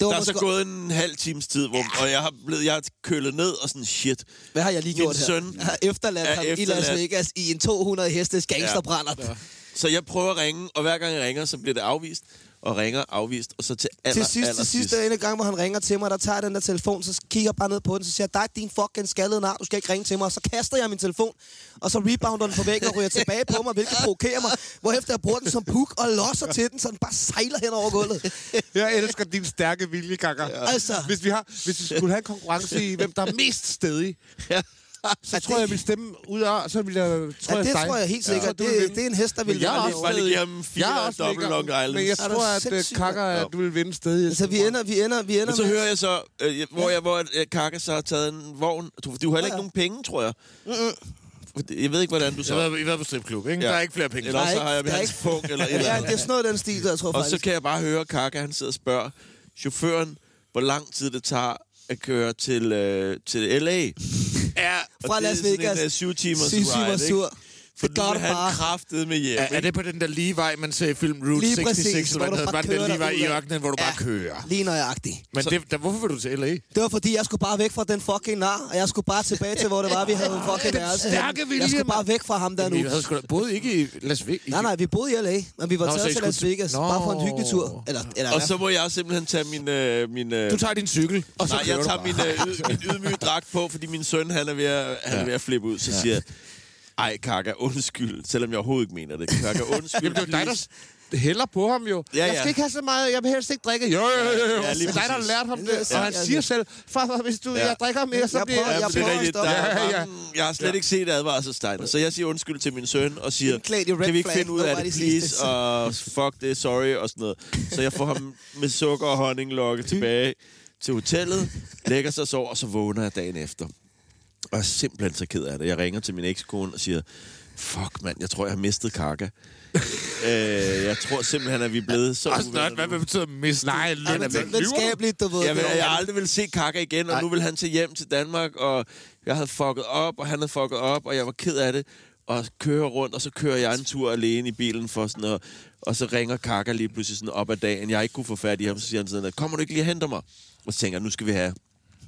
det var Der er så gået en halv times tid, hvor, og jeg har, blevet, jeg har kølet ned og sådan, shit. Hvad har jeg lige Min gjort her? søn Jeg har efterladt er ham i Las efterladt. Vegas i en 200 hestes gangsterbrænder. Ja. Så jeg prøver at ringe, og hver gang jeg ringer, så bliver det afvist. Og ringer afvist, og så til aller, Til sidst, aller til sidst, ene gang, hvor han ringer til mig, der tager jeg den der telefon, så kigger jeg bare ned på den, så siger jeg, dig din fucking skaldede nar, du skal ikke ringe til mig. Og så kaster jeg min telefon, og så rebounder den på væggen og ryger tilbage på mig, hvilket provokerer mig. Hvorefter jeg bruger den som puk og losser til den, så den bare sejler hen over gulvet. Jeg elsker din stærke vilje, Kaka. Altså. Hvis vi, har, hvis vi skulle have en konkurrence i, hvem der er mest stedig, Ja. (laughs) så tror jeg, jeg vil stemme ud af, så vil jeg, tror Ja, jeg, det dig. tror jeg helt Ja. sikkert. Vil Det, det er en hest, der vil jeg er vinde. også give ham fire Jeg er også Long Islands. Men jeg Er tror, at uh, sindssyg, Kaka, Ja. du vil vinde stadig. Så vi ender, vi ender, vi ender Men så hører jeg så, øh, hvor, jeg, hvor øh, Kaka så har taget en vogn. Du, du har heller ikke nogen penge, tror jeg. Jeg ved ikke, hvordan du så... Jeg har været, været på stripklub, ikke? Ja. Der er ikke flere penge. Eller er så har jeg er hans pung, eller et eller Ja, andet. det er sådan noget den stil, der, jeg tror Og så faktisk. kan jeg bare høre, at Kaka han sidder og spørger chaufføren, hvor lang tid det tager at køre til, øh, til L.A. Ja, Fra Las Vegas. Det er syv timers Syv ride, ikke? For Det nu gør han bare. kraftet med hjem. Er, er det på den der lige vej, man ser i film Route Lige 66, præcis, eller hvor hvad du den der lige vej i ørkenen, hvor du bare kører. Lige nøjagtigt. Men det, der, hvorfor vil du til L.A.? Det var fordi, jeg skulle bare væk fra den fucking nar, og jeg skulle bare tilbage til, hvor det var, vi havde en fucking værelse. vilje, Jeg skulle bare væk fra ham der nu. Vi havde sgu da boede ikke i Las Vegas. Nej, nej, vi boede i L.A., men vi var Nå, så taget I til Las Vegas, Nå. bare på en hyggelig tur. Eller, eller Og så må jeg simpelthen tage min... Øh, min øh, Du tager din cykel, og så Nej, jeg tager min, øh, min ydmyge dragt på, fordi min søn han er ved at, han er ved at flippe ud. Så siger jeg, ej Kaka, undskyld, selvom jeg overhovedet ikke mener det. Kaka, (laughs) undskyld, Jamen, det er dig, der hælder på ham jo. Ja, Jeg ja. skal ikke have så meget, jeg vil helst ikke drikke. Jo, jo, jo, jo. Ja, lige det er dig, der har lært ham det. Ja. Og han Ja. siger selv, farfar, hvis du, Ja. jeg drikker mere, så Jeg bliver prøver- jeg... Jeg men det er prøver at stoppe. Ja, ja. jeg har slet ikke set advarselstegn. Så jeg siger undskyld til min søn og siger, kan vi ikke flag, finde ud af det, please? Og fuck det, sorry, og sådan noget. Så jeg får ham med sukker og honning lokket tilbage til hotellet, lægger sig og sover, og så vågner jeg dagen efter. Og jeg er simpelthen så ked af det. Jeg ringer til min ekskone og siger, fuck mand, jeg tror, jeg har mistet Kaka. (laughs) øh, jeg tror simpelthen, at vi er blevet så Også uvenner hvad, hvad betyder miste? Nej, løn men er væk. venskabeligt, du ved. Jeg, vil, jeg har aldrig vil se Kaka igen, og nu vil han til hjem til Danmark, og jeg havde fucket op, og han havde fucket op, og jeg var ked af det, og kører rundt, og så kører jeg en tur alene i bilen for sådan noget, og så ringer Kaka lige pludselig sådan op ad dagen, jeg ikke kunne få fat i ham, så siger han sådan, kommer du ikke lige og henter mig? Og så tænker jeg, nu skal vi have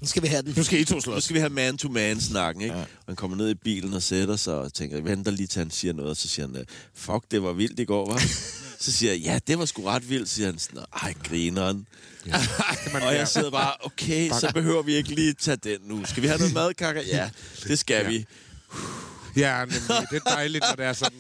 Nu skal vi have den. Nu skal I to nu slås. skal vi have man-to-man-snakken, ikke? Ja. Og han kommer ned i bilen og sætter sig og tænker, jeg venter lige til han siger noget, og så siger han, fuck, det var vildt i går, var. (laughs) så siger jeg, ja, det var sgu ret vildt, siger han sådan, ej, grineren. (laughs) og jeg sidder bare, okay, så behøver vi ikke lige tage den nu. Skal vi have noget mad, Kaka? Ja, det skal vi. Ja, nemlig. Det er dejligt, når det er sådan.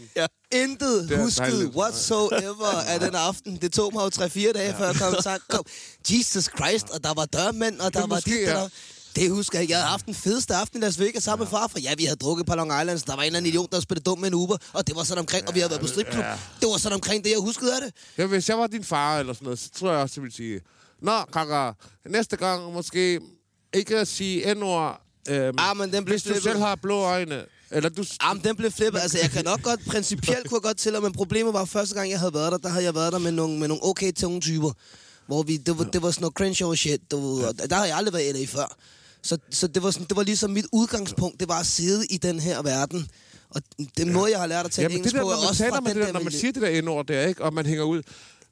Intet Det husket dejligt. whatsoever af den aften. Det tog mig jo 3-4 dage, før jeg kom i tanke om Jesus Christ, og der var dørmænd, og der Det var dit, ja. der Det husker jeg. Jeg havde haft den fedeste aften i Las Vegas sammen med farfar. Ja, vi havde drukket på Long Island. Der var en eller anden idiot, der spillede dum med en Uber. Og det var sådan omkring, og vi havde været på stripklub. Det var sådan omkring det, jeg huskede af det. Ja, hvis jeg var din far eller sådan noget, så tror jeg også, jeg ville sige, Nå, Kaka, næste gang måske ikke at sige n-ord, øhm, Ah, men den blev hvis du selv har blå øjne. Eller du... Jamen, den blev flippet. Altså, jeg kan nok godt, principielt kunne jeg godt til, men problemet var, første gang, jeg havde været der, der havde jeg været der med nogle, med nogle okay tunge typer. Hvor vi, det, var, det var sådan noget Crenshaw shit. Du, ved, og der har jeg aldrig været i LA før. Så, så det, var sådan, det var ligesom mit udgangspunkt, det var at sidde i den her verden. Og den måde, jeg har lært at tale det engelsk der, på, er også fra den det der, der når man siger det der endord der, ikke? Og man hænger ud.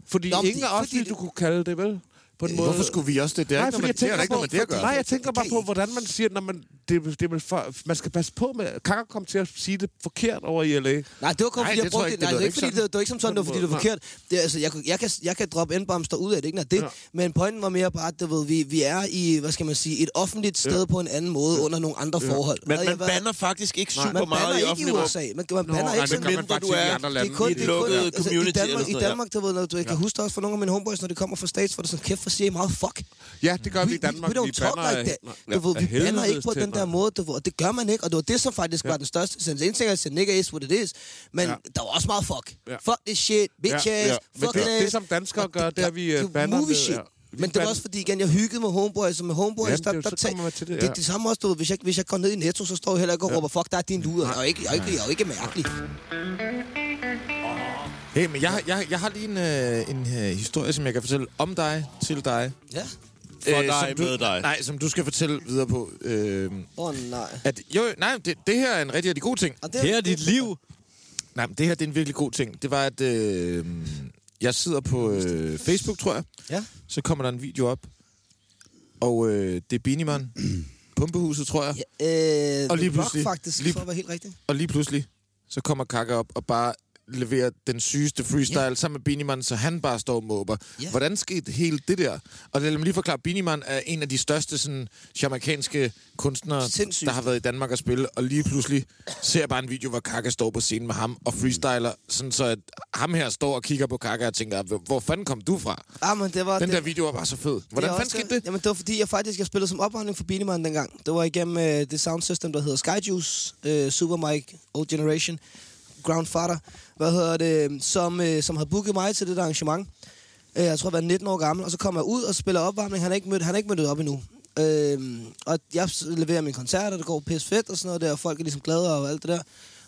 Fordi Nå, ingen af os, ville du kunne kalde det, vel? På en måde. Hvorfor skulle vi også det? Det er Nej, ikke jeg med, det er tænker ikke noget med det gøre. nej, jeg tænker bare kan på, hvordan man siger, når man, det, det vil for, man skal passe på med, Kakker kom til at sige det forkert over i LA. Nej, det var kun Nej, fordi, jeg brugte det. Nej, det er lød ikke fordi, det, det var ikke som sådan, det var fordi, det var forkert. Det, altså, jeg, kan- jeg, kan, jeg kan droppe endbomster ud af det, ikke? Nej, det. Ja. Men pointen var mere bare, at du ved, vi, vi er i, hvad skal man sige, et offentligt sted på en anden måde under nogle andre forhold. Men man banner faktisk ikke super man meget i ikke i offentlig rum. USA. Man, man banner ikke det sådan. gør man faktisk du i er- er I det et er kun, lukket community i Danmark, ja. Du ved, når du, jeg kan huske også for nogle af mine homeboys, når de kommer fra States, hvor det er sådan, kæft, for siger I meget fuck. Ja, det gør vi i We, Danmark. don't talk bander like af- that. Du ved, vi bander ikke på den der måde, du ved, og det gør man ikke, og det var det, som faktisk var den største sens. En ting er at nigga is what it is, men Ja. der var også meget fuck. Ja. Fuck this shit, bitch Ja, ass, ja. Men fuck det- ass. det, som danskere Og gør, det er, vi, øh, det er movie shit. ja. Vi Men det var også fordi, igen, jeg hyggede med homeboys, og med homeboys, Jamen, der, det er der, så man til det, det, ja. det, det samme også, du ved, hvis jeg, hvis jeg går ned i Netto, så står jeg heller ikke og råber, fuck, der er din luder. Jeg er jo ikke, er ikke, jeg er jo ikke mærkelig. Hey, men jeg, jeg, jeg har lige en, øh, en øh, historie, som jeg kan fortælle om dig, til dig. Ja. For dig, som du, med dig. Nej, som du skal fortælle videre på. Øh, Åh, oh, nej. at, jo, nej, det, det her er en rigtig, rigtig god ting. Og det, Her er dit liv. Nej, men det her det er en virkelig god ting. Det var, at øh, jeg sidder på øh, Facebook, tror jeg. Ja. Så kommer der en video op. Og øh, det er Biniman. (clears throat) Pumpehuset, tror jeg. Ja, øh, Og lige pludselig- faktisk, lige- for at være helt rigtigt. Og lige pludselig, så kommer Kaka op og bare leverer den sygeste freestyle Ja. sammen med Biniman, så han bare står og måber. Ja. Hvordan skete hele det der? Og lad mig lige forklare, Biniman er en af de største sådan, jamaikanske kunstnere, Sindssygt. der har været i Danmark at spille, og lige pludselig ser jeg bare en video, hvor Kaka står på scenen med ham og freestyler, sådan så at ham her står og kigger på Kaka og tænker, "Hvor- fanden kom du fra? Ah, men det var... Den det, der video var bare så fed. Hvordan fanden skete det? Jamen, det var fordi, jeg faktisk jeg spillede som opvarmning for Beanieman dengang. Det var igennem øh, det sound system, der hedder Skyjuice, øh, Super Mike, Old Generation, Groundfather, hvad hedder det, som, øh, som havde booket mig til det der arrangement. Øh, jeg tror, jeg var 19 år gammel, og så kom jeg ud og spiller opvarmning. Han er ikke mødt, han er ikke mødt op endnu. Øh, og jeg leverer leverer koncert, koncerter, det går pisse fedt og sådan noget der, og folk er ligesom glade og alt det der.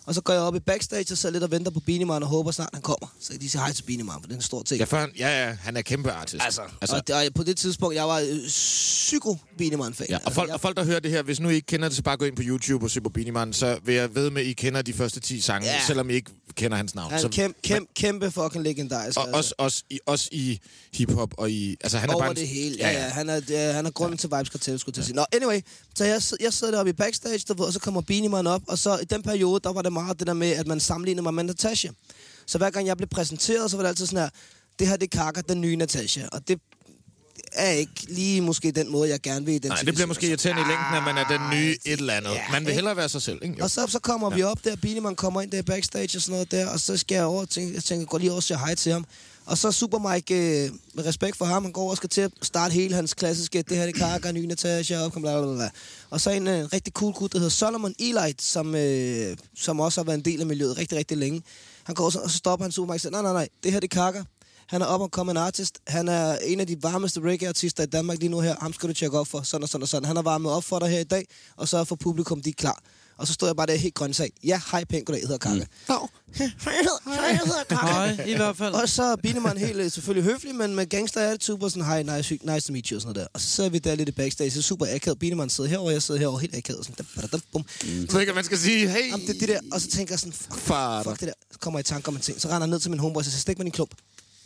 Og så går jeg op i backstage og sidder lidt og venter på Beanieman og håber snart, han kommer. Så de siger hej til Beanieman, for det er en stor ting. Ja, for han, ja, ja, han er kæmpe artist. Altså, altså altså. Og, det- og på det tidspunkt, jeg var øh, psyko Beanieman fan Ja, og folk, altså, og folk, der hører det her, hvis nu I ikke kender det, så bare gå ind på YouTube og se på Beanie så vil jeg ved med, at I kender de første 10 sange, Ja. selvom I ikke kender hans navn. Han er så, en kæmpe, kæmpe, fucking legendarisk. og også, også, i, også i hiphop og i... Altså, han er over bare en, det hele. Ja, ja. Han er, er- han er grunden til Vibes Cartel, skulle jeg til at sige. Nå, anyway. Så jeg, jeg sidder deroppe i backstage, der, og så kommer Beanie Man op. Og så i den periode, der var det meget det der med, at man sammenlignede mig med Natasha. Så hver gang jeg blev præsenteret, så var det altid sådan her, det her, det kakker den nye Natasha. Og det er ikke lige måske den måde, jeg gerne vil identificere. Nej, det bliver måske irriterende i længden, at man er den nye et eller andet. Ja, man vil hellere være sig selv, ikke? Jo. Og så, så kommer ja. vi op der, Beanieman kommer ind der backstage og sådan noget der, og så skal jeg over og tænke, jeg tænker, gå lige over og sige hej til ham. Og så Super Mike, øh, med respekt for ham, han går og skal til at starte hele hans klassiske, det her det kakker, ny Natasha, op, bla, bla, bla, bla. Og så en øh, rigtig cool gut, der hedder Solomon Elite, som, øh, som også har været en del af miljøet rigtig, rigtig længe. Han går også, og så stopper han Super Mike og siger, nej, nej, nej, det her det kakker. Han er op og kommet en artist. Han er en af de varmeste reggae-artister i Danmark lige nu her. Ham skal du tjekke op for, sådan og sådan og sådan. Han har varmet op for dig her i dag, og så for publikum, de er klar. Og så stod jeg bare der helt grøn sag. Ja, hej pænt, goddag, jeg hedder Kaka. Mm. Hej, jeg hedder Kaka. Nej, i hvert fald. Og så er Binemann helt øh, selvfølgelig høflig, men med gangster attitude og sådan, hej, nice, nice to meet you og sådan noget der. Og så sidder vi der lidt i backstage, så er super akavet. Binemann sidder herovre, jeg sidder herovre, helt akavet. og Sådan, da, da, da, bum. Jeg ved ikke, man skal sige, hey, Jamen, det, det der, og så tænker jeg sådan, fuck, Far. fuck det der. Så kommer jeg i tanke om en ting. Så render jeg ned til min homeboy og siger, stik mig din klump.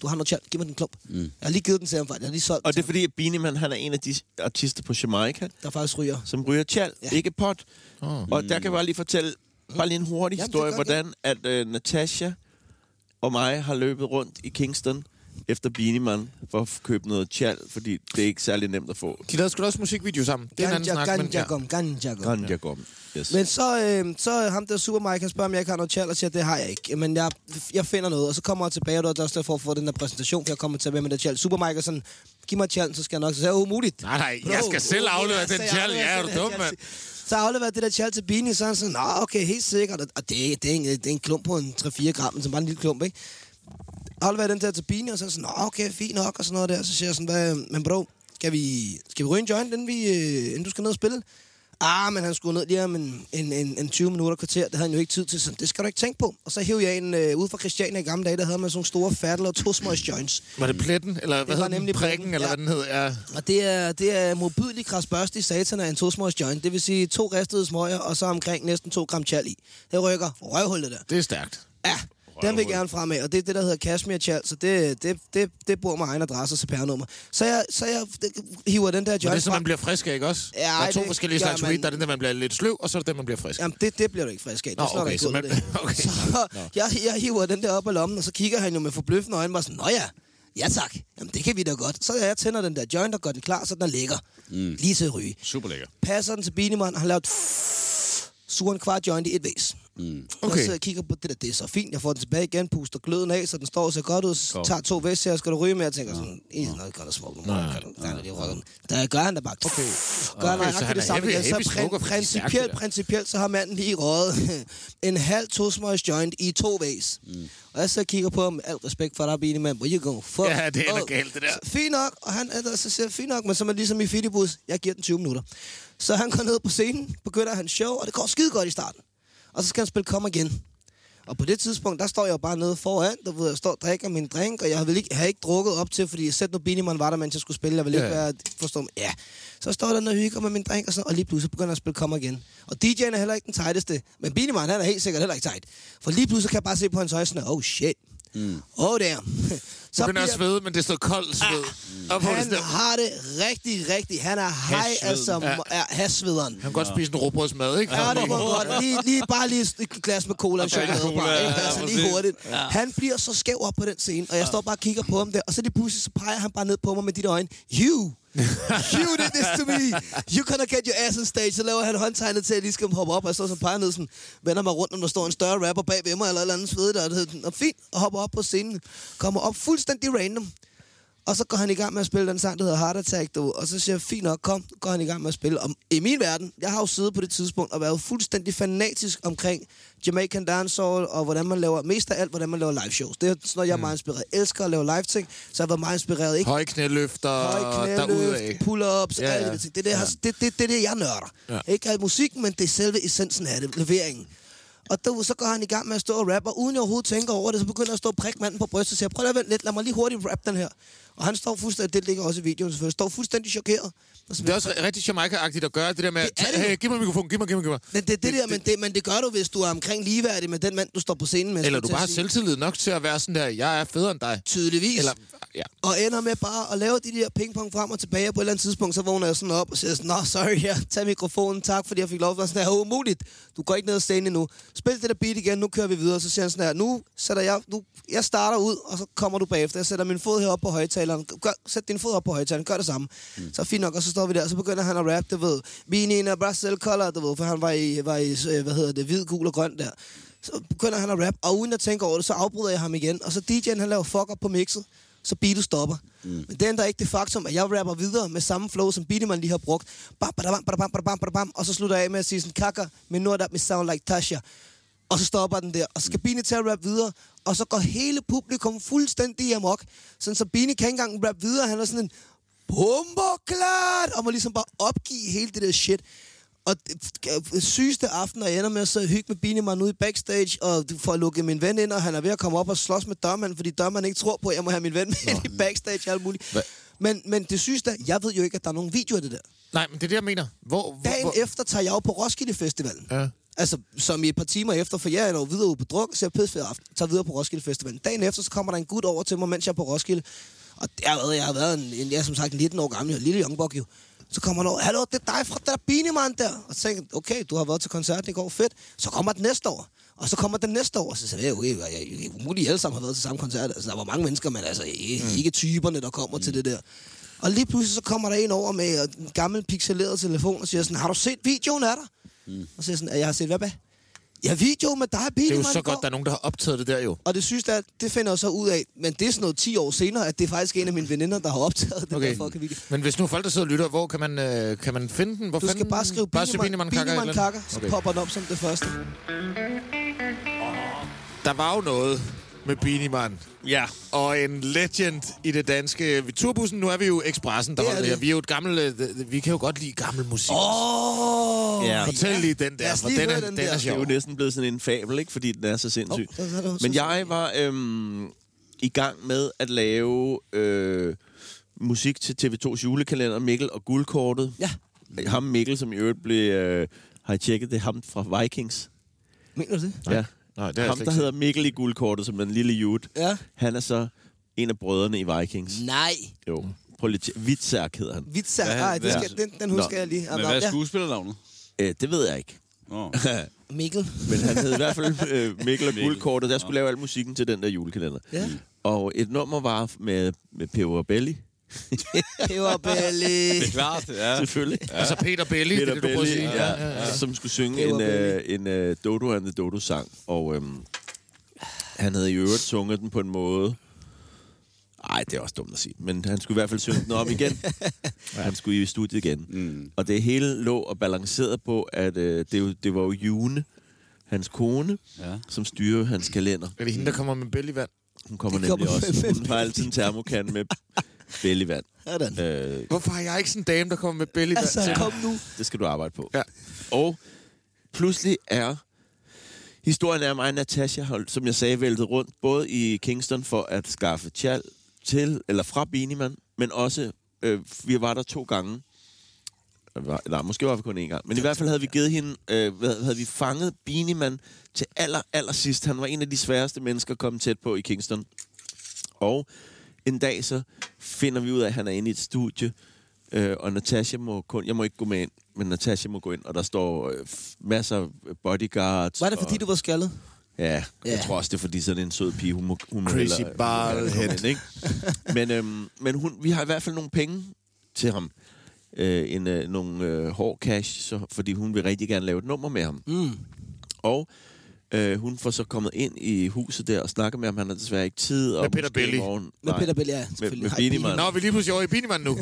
Du har noget tjal, giv mig din klump. Mm. Jeg har lige givet den til ham, faktisk. Jeg har lige solgt Og det den er fordi, at Beanie Man, han er en af de artister på Jamaica. Der faktisk ryger. som ryger tjal, Ja. ikke pot. Oh. Og der kan jeg bare lige fortælle, bare lige en hurtig Jamen, historie, hvordan at uh, Natasha og mig har løbet rundt i Kingston efter Beanie Man for at købe noget tjal, fordi det er ikke særlig nemt at få. de lavede sgu da også musikvideo sammen. Det er en anden Ganja, snak, men ganja, ja. gom, ganja, gom. Ganja Gom. Yes. Men så, øh, så ham der Super Mike, han spørger, om jeg ikke har noget tjal, og siger, det har jeg ikke. Men jeg, jeg finder noget, og så kommer jeg tilbage, og det er også derfor, for at få den der præsentation, for jeg kommer til at være med det tjal. Super Mike er sådan, giv mig tjal, så skal jeg nok. Så jeg, umuligt. Nej, nej, jeg skal selv aflevere den tjal. Ja, er du dum, mand? Så jeg afleverede det der tjal til Bini, så er han sådan, nå, okay, helt sikkert. Og- Og det, det, er en, det er en klump på en 3-4 gram, så bare en lille klump, ikke? Jeg afleverede den der til Bini, og så er sådan, okay, fint nok, og sådan noget der. Så siger jeg sådan, hvad, men bro, skal vi, skal vi ryge en joint, inden, vi, øh, inden du skal ned og spille? Ah, men han skulle ned lige om en, en, en, en 20 minutter kvarter. Det havde han jo ikke tid til, så det skal du ikke tænke på. Og så hævde jeg en øh, ud fra Christiania i gamle dage, der havde man sådan nogle store fattel og tosmøjs joints. Var det pletten? Eller hvad var hed den? nemlig Prikken, pletten, eller ja. hvad den hed? Ja. Og det er, det er modbydelig krasbørst i satan af en tosmøjs joint. Det vil sige to ristede smøger, og så omkring næsten to gram chal i. Det rykker røvhullet der. Det er stærkt. Ja, den vil jeg gerne frem med, og det er det, der hedder Kashmir Chal, så det, det, det, det bor med egen adresse og CPR-nummer. Så jeg, så jeg hiver den der Men det er joint så, man bliver frisk af, ikke også? Ja, der er to det forskellige slags man. weed. Der er den, der man bliver lidt sløv, og så er det den, man bliver frisk. Jamen, det, det bliver du ikke frisk af. Det Nå, okay, ikke så man- det. (laughs) okay. Så jeg, jeg hiver den der op af lommen, og så kigger han jo med forbløffende øjne, og sådan, Nå ja, ja tak, Jamen, det kan vi da godt. Så jeg tænder den der joint og gør den klar, så den ligger. Mm. Lige til at ryge. Super lækker. Passer den til Beanie han har lavet (laughs) suger en kvart joint i et væs. Mm. Okay. Jeg sidder og kigger på det der, det er så fint. Jeg får den tilbage igen, puster gløden af, så den står og ser godt ud. Så tager to væs her, skal du ryge med? Jeg tænker sådan, en noget godt at smoke. Nej, nej. Der gør han da bare. Okay. Gør han Okay, så han det er samme igen. Så prin- er principielt, principielt, så har manden lige røget (laughs) en halv tosmøjs joint i to væs. Mm. Og jeg så kigger på ham med al respekt for dig, Beanie Man. Where you go? Fuck. Ja, det Oh. galt, det der. Så Fint nok, og han er der, så siger fint nok, men så er ligesom i Fidibus, jeg giver den 20 minutter. Så han går ned på scenen, begynder hans show, og det går skide godt i starten. Og så skal han spille Kom igen. Og på det tidspunkt, der står jeg bare nede foran, du ved, jeg står og drikker min drink, og jeg har, vel ikke, har ikke drukket op til, fordi sæt nu Biniman var der, mens jeg skulle spille, jeg ville ikke Ja. være, forstå mig, ja. Så står der og hygger med min drink, og, sådan, og lige pludselig begynder jeg at spille Kom igen. Og DJ'en er heller ikke den tighteste, men Biniman, han er helt sikkert heller ikke tight. For lige pludselig kan jeg bare se på hans øjne sådan, oh shit, mm. oh damn. (laughs) Så begynder at svede, men det er så koldt sved. Og på det han der. har det rigtig, rigtig. Han er hej, altså Ja. ja. hasvederen. Han kan godt spise en råbrødsmad, ikke? Ja, det må godt. Lige, (laughs) lige, bare lige et glas med cola og chokolade. Bare, ja, altså lige hurtigt. Han bliver så skæv op på den scene, og jeg står bare og kigger på ham der, og så lige pludselig så peger han bare ned på mig med de der øjne. You! You did this to me! You gonna get your ass on stage. Så laver han håndtegnet til, at jeg lige skal hoppe op, og jeg står så peger ned sådan, vender mig rundt, om der står en større rapper bag ved mig, eller et eller andet svede der. det hedder, Og fint, og hopper op på scenen. Kommer op fuldstændig random. Og så går han i gang med at spille den sang, der hedder Heart Attack, du. Og så siger jeg, fint nok, kom, går han i gang med at spille. Og i min verden, jeg har jo siddet på det tidspunkt og været fuldstændig fanatisk omkring Jamaican dancehall, og hvordan man laver, mest af alt, hvordan man laver live shows. Det er sådan noget, jeg er meget inspireret. Jeg elsker at lave live ting, så jeg har været meget inspireret. Ikke Høje knæløfter knæløft, pull-ups, Ja, ja, ja. alle de ting. Det er det, ja. det, det, det, det, jeg nørder. Ja. Ikke alt musikken, men det er selve essensen af det, leveringen. Og du, så går han i gang med at stå og rappe, og uden jeg overhovedet tænker over det, så begynder jeg at stå og prikke manden på brystet og siger, prøv lige at vente lidt, lad mig lige hurtigt rap den her. Og han står fuldstændig, det ligger også i videoen selvfølgelig, står fuldstændig chokeret. Og Det er også rigtig Jamaica-agtigt at gøre det der med, Det det hey, giv mig mikrofonen, giv mig, giv mig, giv mig. men det, det, der, men, det, men det gør du, hvis du er omkring ligeværdig med den mand, du står på scenen med. Eller du jeg bare har selvtillid nok til at være sådan der, jeg er federe end dig. Tydeligvis. Eller, ja. Og ender med bare at lave de der pingpong frem og tilbage, og på et eller andet tidspunkt, så vågner jeg sådan op og siger sådan, Nå, sorry, ja, tag mikrofonen, tak, fordi jeg fik lov at være sådan her, umuligt, du går ikke ned og scenen endnu. Spil det der beat igen, nu kører vi videre, så siger han sådan her, nu sætter jeg, nu, jeg starter ud, og så kommer du bagefter, jeg sætter min fod heroppe på højtaleren, gør, sæt din fod op på højtaleren, gør det samme. Mm. Så fint nok, og så står vi der, og så begynder han at rappe, du ved, a Brazil color, du ved, for han var i, var i øh, hvad hedder det, hvid, gul og grøn der. Så begynder han at rappe, og uden at tænke over det, så afbryder jeg ham igen, og så DJ'en, han laver fuck op på mixet, så beatet stopper. Mm. Men det ændrer ikke det faktum, at jeg rapper videre med samme flow, som Beatman lige har brugt. Bam, badabam, badabam, badabam, badabam, og så slutter jeg af med at sige sådan, kakker, men nu er der med sound like Tasha. Og så stopper den der, og så skal Bini til at rappe videre, og så går hele publikum fuldstændig amok. Sådan, så Bini kan ikke engang rappe videre, han er sådan en bomberklart, og må ligesom bare opgive hele det der shit. Og sygeste aften, og jeg ender med at sidde og hygge med Binemann ude i backstage, og får lukket min ven ind, og han er ved at komme op og slås med dørmanden, fordi dørmanden ikke tror på, at jeg må have min ven med ind i backstage og alt muligt. Hva? Men, men det sygeste er, jeg ved jo ikke, at der er nogen video af det der. Nej, men det er det, jeg mener. Hvor, hvor, Dagen hvor, efter tager jeg jo på Roskilde Festivalen. Ja. Altså, som i et par timer efter, for jeg er jo videre ude på druk, så jeg pisse aften, tager videre på Roskilde Festivalen. Dagen efter, så kommer der en gut over til mig, mens jeg er på Roskilde. Og været, jeg har været en, en, jeg er som sagt 19 år gammel, en lille youngbok jo. Så kommer han over, hallo, det er dig fra der Binemann der. Og så tænker okay, du har været til koncerten i går, fedt. Så kommer den næste år. Og så kommer den næste år, og så siger jeg, okay, jeg, jeg, jeg, umuligt, alle sammen har været til samme koncert. Altså, der var mange mennesker, men altså ikke, mm. ikke typerne, der kommer mm. til det der. Og lige pludselig så kommer der en over med en gammel pixeleret telefon og siger sådan, har du set videoen af dig? Mm. Og så siger sådan, jeg har set hvad, hvad? Ja, video med dig, det er jo så i går." godt, der er nogen, der har optaget det der jo. Og det synes jeg, det finder jeg så ud af, men det er sådan noget 10 år senere, at det er faktisk en af mine veninder, der har optaget den Okay. der fucking video. Men hvis nu folk, der sidder og lytter, hvor kan man, øh, kan man finde den? Hvor Du skal fanden? bare skrive bare Binemann, Kakker. Binemann Kakker, så Okay. popper den op som det første. Der var jo noget med Beanie Man. Ja. Og en legend i det danske... Turbussen, nu er vi jo Expressen, der Det er holder det her. Vi er jo et gammelt... øh, Vi kan jo godt lide gammel musik. Åh! Oh, Ja. Fortæl lige den der, for den er, den, den der. er Det er sjov. jo næsten blevet sådan en fabel, ikke? Fordi den er så sindssyg. så er det- Men jeg var øhm, i gang med at lave øh, musik til TV2's julekalender, Mikkel og Guldkortet. Ja. Ham Mikkel, som i øvrigt blev... Øh, har I tjekket det? Ham fra Vikings. Mener du det? Ja. Nej, det er Ham, der hedder Mikkel i Guldkortet, som den lille jute. Ja. Han er så en af brødrene i Vikings. Nej. Jo. Prøv lige hedder han. Vitser. Hvad- Ej, det skal, den, den husker Nå. jeg lige. Men hvad er ja. skuespillernavnet? Øh, det ved jeg ikke. Nå. (laughs) Mikkel. Men han hed i hvert fald øh, Mikkel og Mikkel. Guldkortet. Der skulle lave al musikken til den der julekalender. Ja. Og et nummer var med, med Peber Belli. (laughs) Peberbelly. Det er klart, ja. Selvfølgelig. Ja. Altså Peter Belli, Peter det er det, du prøver at sige. ja, ja, ja. som skulle synge Peber en, uh, en uh, Dodo and the Dodo-sang. Og øhm, han havde i øvrigt sunget den på en måde... Ej, det er også dumt at sige. Men han skulle i hvert fald synge den op igen. (laughs) Han skulle i studiet igen. Mm. Og det hele lå og balancerede på, at øh, det, jo- det var jo June, hans kone, Ja. som styrer hans kalender. Er det hende, der kommer med bellyvand? Hun kommer Det nemlig kommer også. med- Hun har altid en termokan med bælgevand. Sådan. Øh, Hvorfor har jeg ikke sådan en dame, der kommer med bellyvand? Altså, kom nu. det skal du arbejde på. Ja. Og pludselig er historien er mig Natasha, har, som jeg sagde, væltet rundt, både i Kingston for at skaffe tjal til, eller fra Benieman, men også, øh, vi var der to gange. Nej, måske var vi kun én gang. Men i hvert fald havde vi givet hende, øh, hvad- havde vi fanget Benieman til aller, aller sidst. Han var en af de sværeste mennesker at komme tæt på i Kingston. Og en dag så finder vi ud af, at han er inde i et studie, øh, og Natasha må kun, jeg må ikke gå med ind, men Natasha må gå ind, og der står øh, masser af bodyguards. Var det, fordi og, du var skaldet? Ja, jeg Ja. tror også, det er fordi sådan en sød pige, hun må, hun Crazy hellere- hun må bald hellere komme head. ind, ikke? (laughs) Men, øhm, men hun, vi har i hvert fald nogle penge til ham. Øh, en, øh, nogle øh, hård cash, så, fordi hun vil rigtig gerne lave et nummer med ham. Mm. Og øh, hun får så kommet ind i huset der og snakker med ham. Han har desværre ikke tid. Og Med Peter Belli. Morgen, Med nej, Peter Belli, ja. med, med. Man. Nå, vi er lige pludselig over i Beanie Man nu.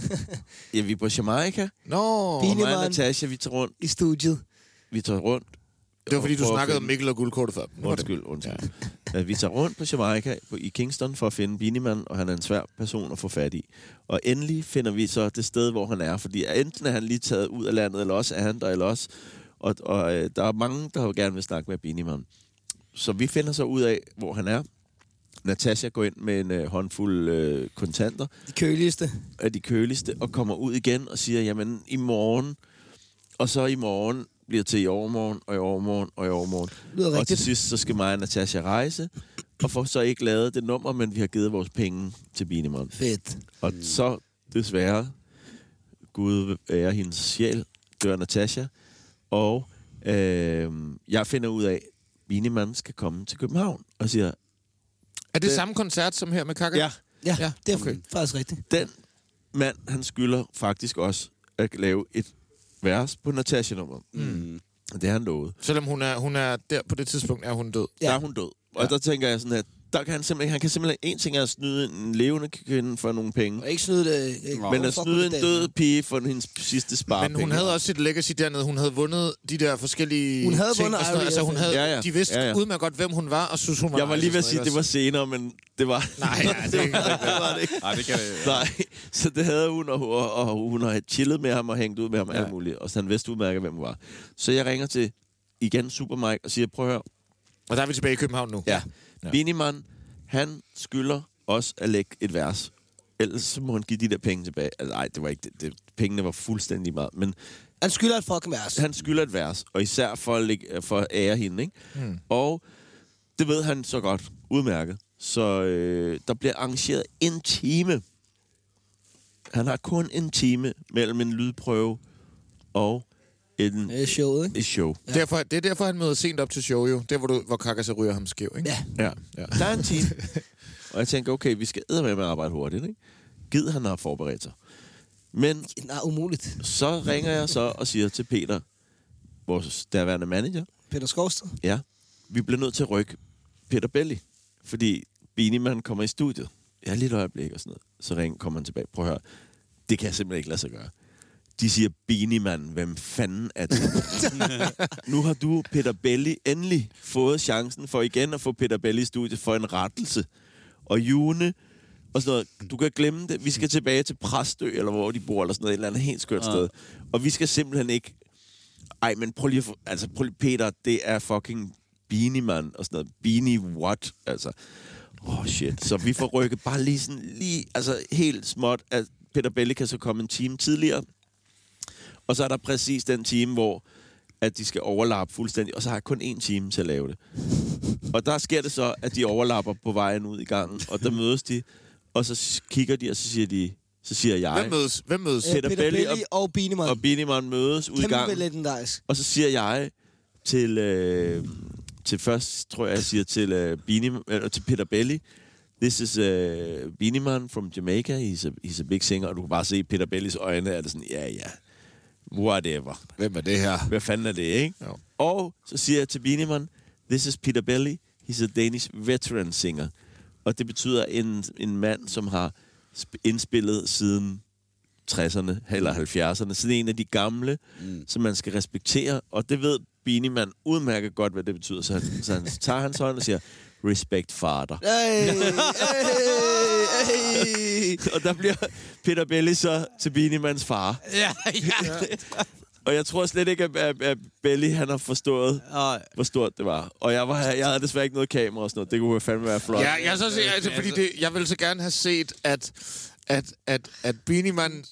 Ja, vi er på Jamaica. Nå, Og Beanie mig og. Natasha, vi tager rundt. I studiet. Vi tager rundt. det var fordi, du snakkede om Mikkel og guldkortet før. Undskyld, undskyld. Ja. Vi tager rundt på Jamaica på, i Kingston for at finde Beanie og han er en svær person at få fat i. Og endelig finder vi så det sted, hvor han er, fordi enten er han lige taget ud af landet, eller også er han der, eller også... Og, og øh, der er mange, der gerne vil snakke med Beanie Så vi finder så ud af, hvor han er. Natasha går ind med en øh, håndfuld øh, kontanter De køligste. af de køligste, og kommer ud igen og siger, jamen i morgen, og så i morgen bliver til i overmorgen, og i overmorgen, og i overmorgen. Lyder Og til rigtigt. sidst, så skal mig og Natasha rejse, og får så ikke lavet det nummer, men vi har givet vores penge til Binemon. Fedt. Og så, desværre, Gud ære hendes sjæl, dør Natasha, og øh, jeg finder ud af, at Binemann skal komme til København, og siger, Er det samme koncert som her med Kaka? ja, Ja, Ja, det er okay. faktisk rigtigt. den mand, han skylder faktisk også at lave et vers på Natasha-nummer. Mm. Det har han lovet. Selvom hun er, hun er der på det tidspunkt, er hun død. Ja. Ja. Der er hun død. Og ja. der tænker jeg sådan, at der kan han simpelthen, han kan simpelthen, en ting er at snyde en levende kvinde for nogle penge, Og ikke snyde det. Ikke, men at snyde en død pige for hendes sidste sparepenge. Men hun havde også sit legacy dernede. Hun havde vundet de der forskellige Hun havde ting. vundet og altså, hun havde, Ja, ja. De vidste Ja, ja. udmærket godt, hvem hun var, og synes, hun var Jeg var lige ved at sige, at det var senere, men det var... Nej, ja, det (laughs) det var det ikke. Nej, det kan det... Nej, så det havde hun, og, og, og hun har chillet med ham og hængt ud med ham ja. alt muligt. Og så han vidste udmærket, hvem hun var. Så jeg ringer til igen Super Mike og siger, prøv at høre, Og der er vi tilbage i København nu. Ja. Ja. han skylder os at lægge et vers. Ellers må han give de der penge tilbage. Altså, nej, det var ikke det. det. Pengene var fuldstændig meget. Men Han skylder et fucking vers. han skylder et vers, og især for at, lægge, for at ære hende. Ikke? Mm. Og det ved han så godt. Udmærket. Så øh, der bliver arrangeret en time. Han har kun en time mellem en lydprøve og en, Det er showet, ikke? et show. Ja. Derfor, det er derfor, han møder sent op til show, jo. Der, hvor, du, hvor Kaka så ryger ham skæv, ikke? Ja. Ja. Ja. Der er en time. og jeg tænker, okay, vi skal med med at arbejde hurtigt, ikke? Gid han har forberedt sig. Men Nej, umuligt. så ringer jeg så og siger til Peter, vores derværende manager, Peter Skovsted. ja, vi bliver nødt til at rykke Peter Belli, fordi Benieman kommer i studiet. Ja, lige et øjeblik og sådan noget. Så ring, kommer han tilbage. Prøv at høre, det kan jeg simpelthen ikke lade sig gøre. De siger, Beanie Man, hvem fanden er det? (laughs) nu har du, Peter Belli, endelig fået chancen for igen at få Peter Belli i studiet for en rettelse. Og June og sådan noget. Du kan glemme det. Vi skal tilbage til Præstø, eller hvor de bor, eller sådan noget, et eller andet helt skørt sted. Og vi skal simpelthen ikke... Ej, men prøv lige at få... Altså, prøv lige, Peter, det er fucking Beanie Man, og sådan noget. Beanie what? Altså, åh oh shit. Så vi får rykket bare lige sådan, lige, altså helt småt, at Peter Belli kan så komme en time tidligere. Og så er der præcis den time, hvor at de skal overlappe fuldstændig, og så har jeg kun én time til at lave det. Og der sker det så, at de overlapper på vejen ud i gangen, og der mødes de, og så kigger de, og så siger de, så siger jeg, Hvem mødes? Hvem mødes? Øh, Peter Peter Belli og Beanie Man. og Beanie mødes ud i gangen, legendarisk. og så siger jeg til, øh, til først, tror jeg, jeg siger til, øh, Beanie, eller til Peter Belli, This is uh, Beanie Man from Jamaica. He's a, he's a big singer. Og du kan bare se i Peter Bellis øjne, er det sådan, ja, ja, whatever. Hvem er det her? Hvad fanden er det, ikke? Jo. Og så siger jeg til Beanie This is Peter Belli. He's a Danish veteran singer. Og det betyder en, en mand, som har sp- indspillet siden 60'erne eller 70'erne. Sådan en af de gamle, mm. som man skal respektere. Og det ved Beanie Man udmærket godt, hvad det betyder. Så han, så han tager hans hånd og siger, respect father. Hey, hey, hey. (laughs) Og der bliver Peter Belli så til Beanie Mans far. (laughs) Ja, ja. (laughs) Og jeg tror slet ikke, at, at, at Belli han har forstået, Nej. hvor stort det var. Og jeg, var, jeg havde desværre ikke noget kamera og sådan noget. Det kunne fandme være flot. Ja, jeg, så, altså, fordi det, jeg vil så gerne have set, at, at, at, at Beanie Man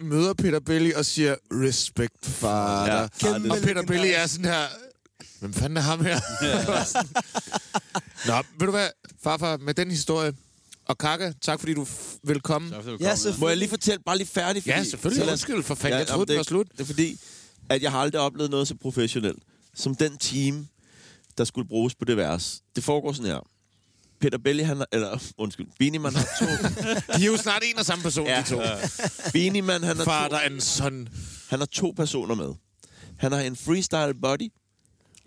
møder Peter Belli og siger, respect, far. Ja. Ja. Og Peter. Belli er sådan her, hvem fanden er ham her? Nå, ved du hvad, farfar, med den historie, og Kaka, tak fordi du f- vil komme. Tak, fordi du Ja, selvfølgelig. Må jeg lige fortælle, bare lige færdig? Ja, selvfølgelig. Så Undskyld for fanden, jeg om troede, den var slut. Det er fordi, at jeg har aldrig oplevet noget så professionelt, som den team, der skulle bruges på det vers. Det foregår sådan her. Peter Belli, han har, eller (laughs) undskyld, Beanie Man har to. (laughs) De er jo snart en og samme person, Ja. de to. (laughs) Beanie Man, han har, Far, to, der er en sådan... han har to personer med. Han har en freestyle buddy,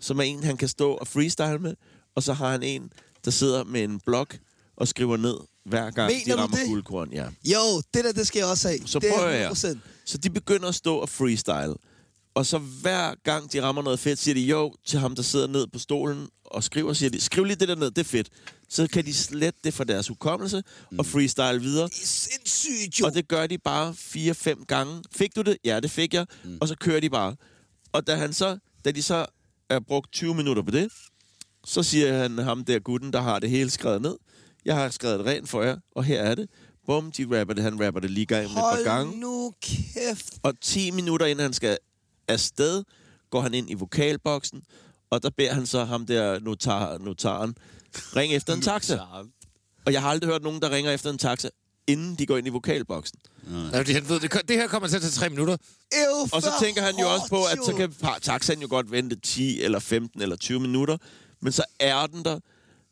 som er en, han kan stå og freestyle med, og så har han en, der sidder med en blok og skriver ned hver gang, Mener de rammer det? guldkorn. Ja. Jo, det der, det skal jeg også have. Så det er prøver jeg. 100%. Så de begynder at stå og freestyle. Og så hver gang de rammer noget fedt, siger de jo til ham, der sidder ned på stolen og skriver, siger de, skriv lige det der ned, det er fedt. Så kan de slette det fra deres hukommelse mm. og freestyle videre. Det er sindssygt, jo. Og det gør de bare fire-fem gange. Fik du det? Ja, det fik jeg. Mm. Og så kører de bare. Og da, han så, da de så er brugt 20 minutter på det, så siger han ham der gutten, der har det hele skrevet ned. Jeg har skrevet det rent for jer, og her er det. Bum, de rapper det. Han rapper det lige gang med et par gange. Nu kæft. Og 10 minutter inden han skal afsted, går han ind i vokalboksen, og der beder han så ham der notar, notaren, ring efter en taxa. Og jeg har aldrig hørt nogen, der ringer efter en taxa, inden de går ind i vokalboksen. Ja, fordi han ved, det, det her kommer til at tage tre minutter. Ew, Og så tænker han jo også på, at så kan taxaen jo godt vente 10 eller 15 eller 20 minutter, men så er den der.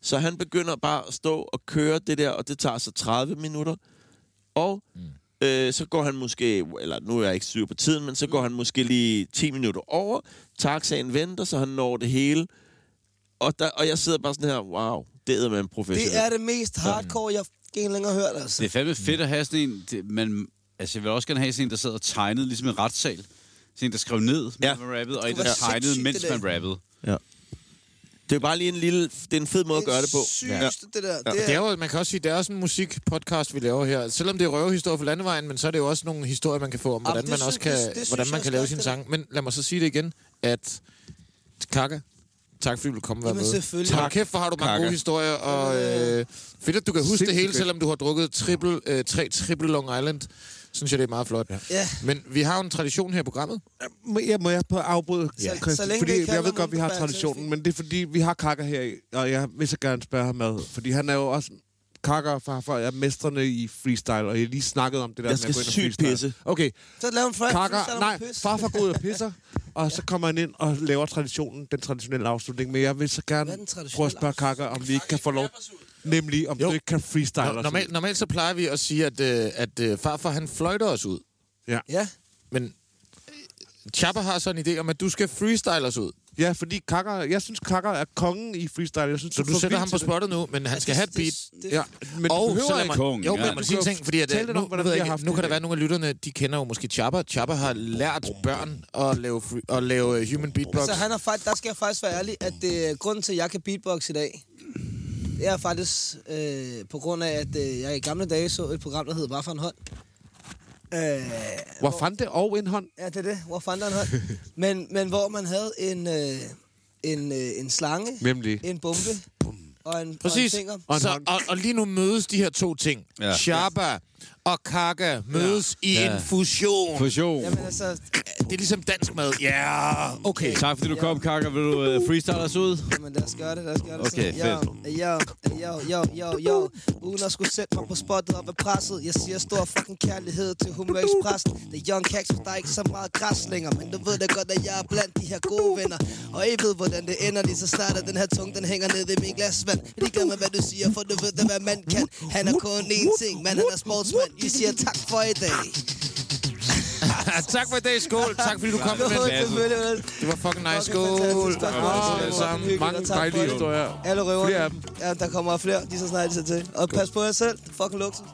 Så han begynder bare at stå og køre det der, og det tager så 30 minutter. Og mm. øh, så går han måske, eller nu er jeg ikke styr på tiden, men så går han måske lige 10 minutter over. Taxaen venter, så han når det hele. Og, der, og jeg sidder bare sådan her, wow, det er man professionelt. Det er det mest hardcore, jeg ikke længere hørt, altså. Det er fandme fedt at have sådan en... Det, man, altså, jeg vil også gerne have sådan en, der sad og tegnede, ligesom en retssal. Sådan en, der skrev ned, mens Ja. man rappede, og en, Det der tegnede, mens man rappede. Det er bare lige en lille, det er en fed måde at gøre det på. Sygeste, det der. Ja. Det Det er, er jo, man kan også sige, det er også en musikpodcast, vi laver her. Selvom det er røvehistorie for landevejen, men så er det jo også nogle historier, man kan få om, Jamen, hvordan det man også kan, det- det hvordan man kan lave sin det sang. Men lad mig så sige det igen, at Kaka, tak fordi du vil komme og være Jamen, med. selvfølgelig. Tak. Kæft, hvor har du mange Kaka. gode historier, og øh, fedt, at du kan huske det Sindssygt hele, fedt. selvom du har drukket triple, øh, tre triple Long Island. Synes jeg, det er meget flot. Ja. ja. Men vi har jo en tradition her i programmet. Må jeg, må jeg på afbryde, Ja. Christian? Så længe fordi det ikke jeg ved godt, vi har traditionen, men det er fordi, vi har Kakker her, og jeg vil så gerne spørge ham ad, fordi han er jo også... Kakker og farfar er mestrene i freestyle, og jeg lige snakket om det der Jeg med skal at gå ind og freestyle. pisse. Okay, Så lav en fri. Kakker, nej, farfar går ud og pisser, (laughs) og så kommer han ind og laver traditionen, den traditionelle afslutning. Men jeg vil så er gerne prøve at spørge Kakker, om vi ikke kan få lov... Nemlig, om Jo. du ikke kan freestyle Nå, os normalt, ud. normalt så plejer vi at sige, at, øh, at øh, farfar han fløjter os ud. Ja. Men øh, Chapper har så en idé om, at du skal freestyle os ud. Ja, fordi Kakker, jeg synes, Kakker er kongen i freestyle. Jeg synes, Så du sætter ham på spottet nu, men han skal have et beat. Det, det, Ja, men og du behøver så lad ikke. mig, Kongen, jo, ja. men man sige en ting, fordi at, nu, om, ved vi jeg ikke, nu kan der være nogle af lytterne, de kender jo måske Chopper. Chopper har lært børn at lave, free, at lave human beatbox. Så han har faktisk, der skal jeg faktisk være ærlig, at det, grunden til, at jeg kan beatbox i dag, det er faktisk øh, på grund af, at øh, jeg i gamle dage så et program, der hed Hvad for en hånd. Øh, Hvor fandt det og en hånd? Ja, det er det. Hvor fanden er en hånd? (laughs) men, men hvor man havde en, øh, en, øh, en slange, Nemlig. en bombe og en, Præcis. Og en finger. Og en Så, og, og lige nu mødes de her to ting. Ja. Ja. Shabba og Kaka mødes ja. i Ja. en fusion. Fusion. Jamen altså, Det er ligesom dansk mad. Ja, yeah. okay. Tak fordi du kom, Kakker. Vil du uh, freestyle os ud? jamen lad os gøre det, lad os gøre det. Okay, så. Yo, yo, yo, yo, yo. Uden at skulle sætte mig på spottet og være presset. Jeg siger stor fucking kærlighed til Humør Express. Det er young cats, for der er ikke så meget græs længere. Men du ved da godt, at jeg er blandt de her gode venner. Og I ved, hvordan det ender lige så snart, at den her tunge, den hænger ned i min glasvand. Jeg ligeglad med, hvad du siger, for du ved da, hvad man kan. Han er kun én ting, man han er sportsmand. Vi siger tak for i dag. (laughs) tak for i dag, skål. Tak fordi du kom med. Vel. Det var fucking nice. Skål. Tak for det. Mange dejlige historier. Alle røverne. Ja, der kommer flere, lige så snart de til. Og pas på jer selv. Fucking luksus.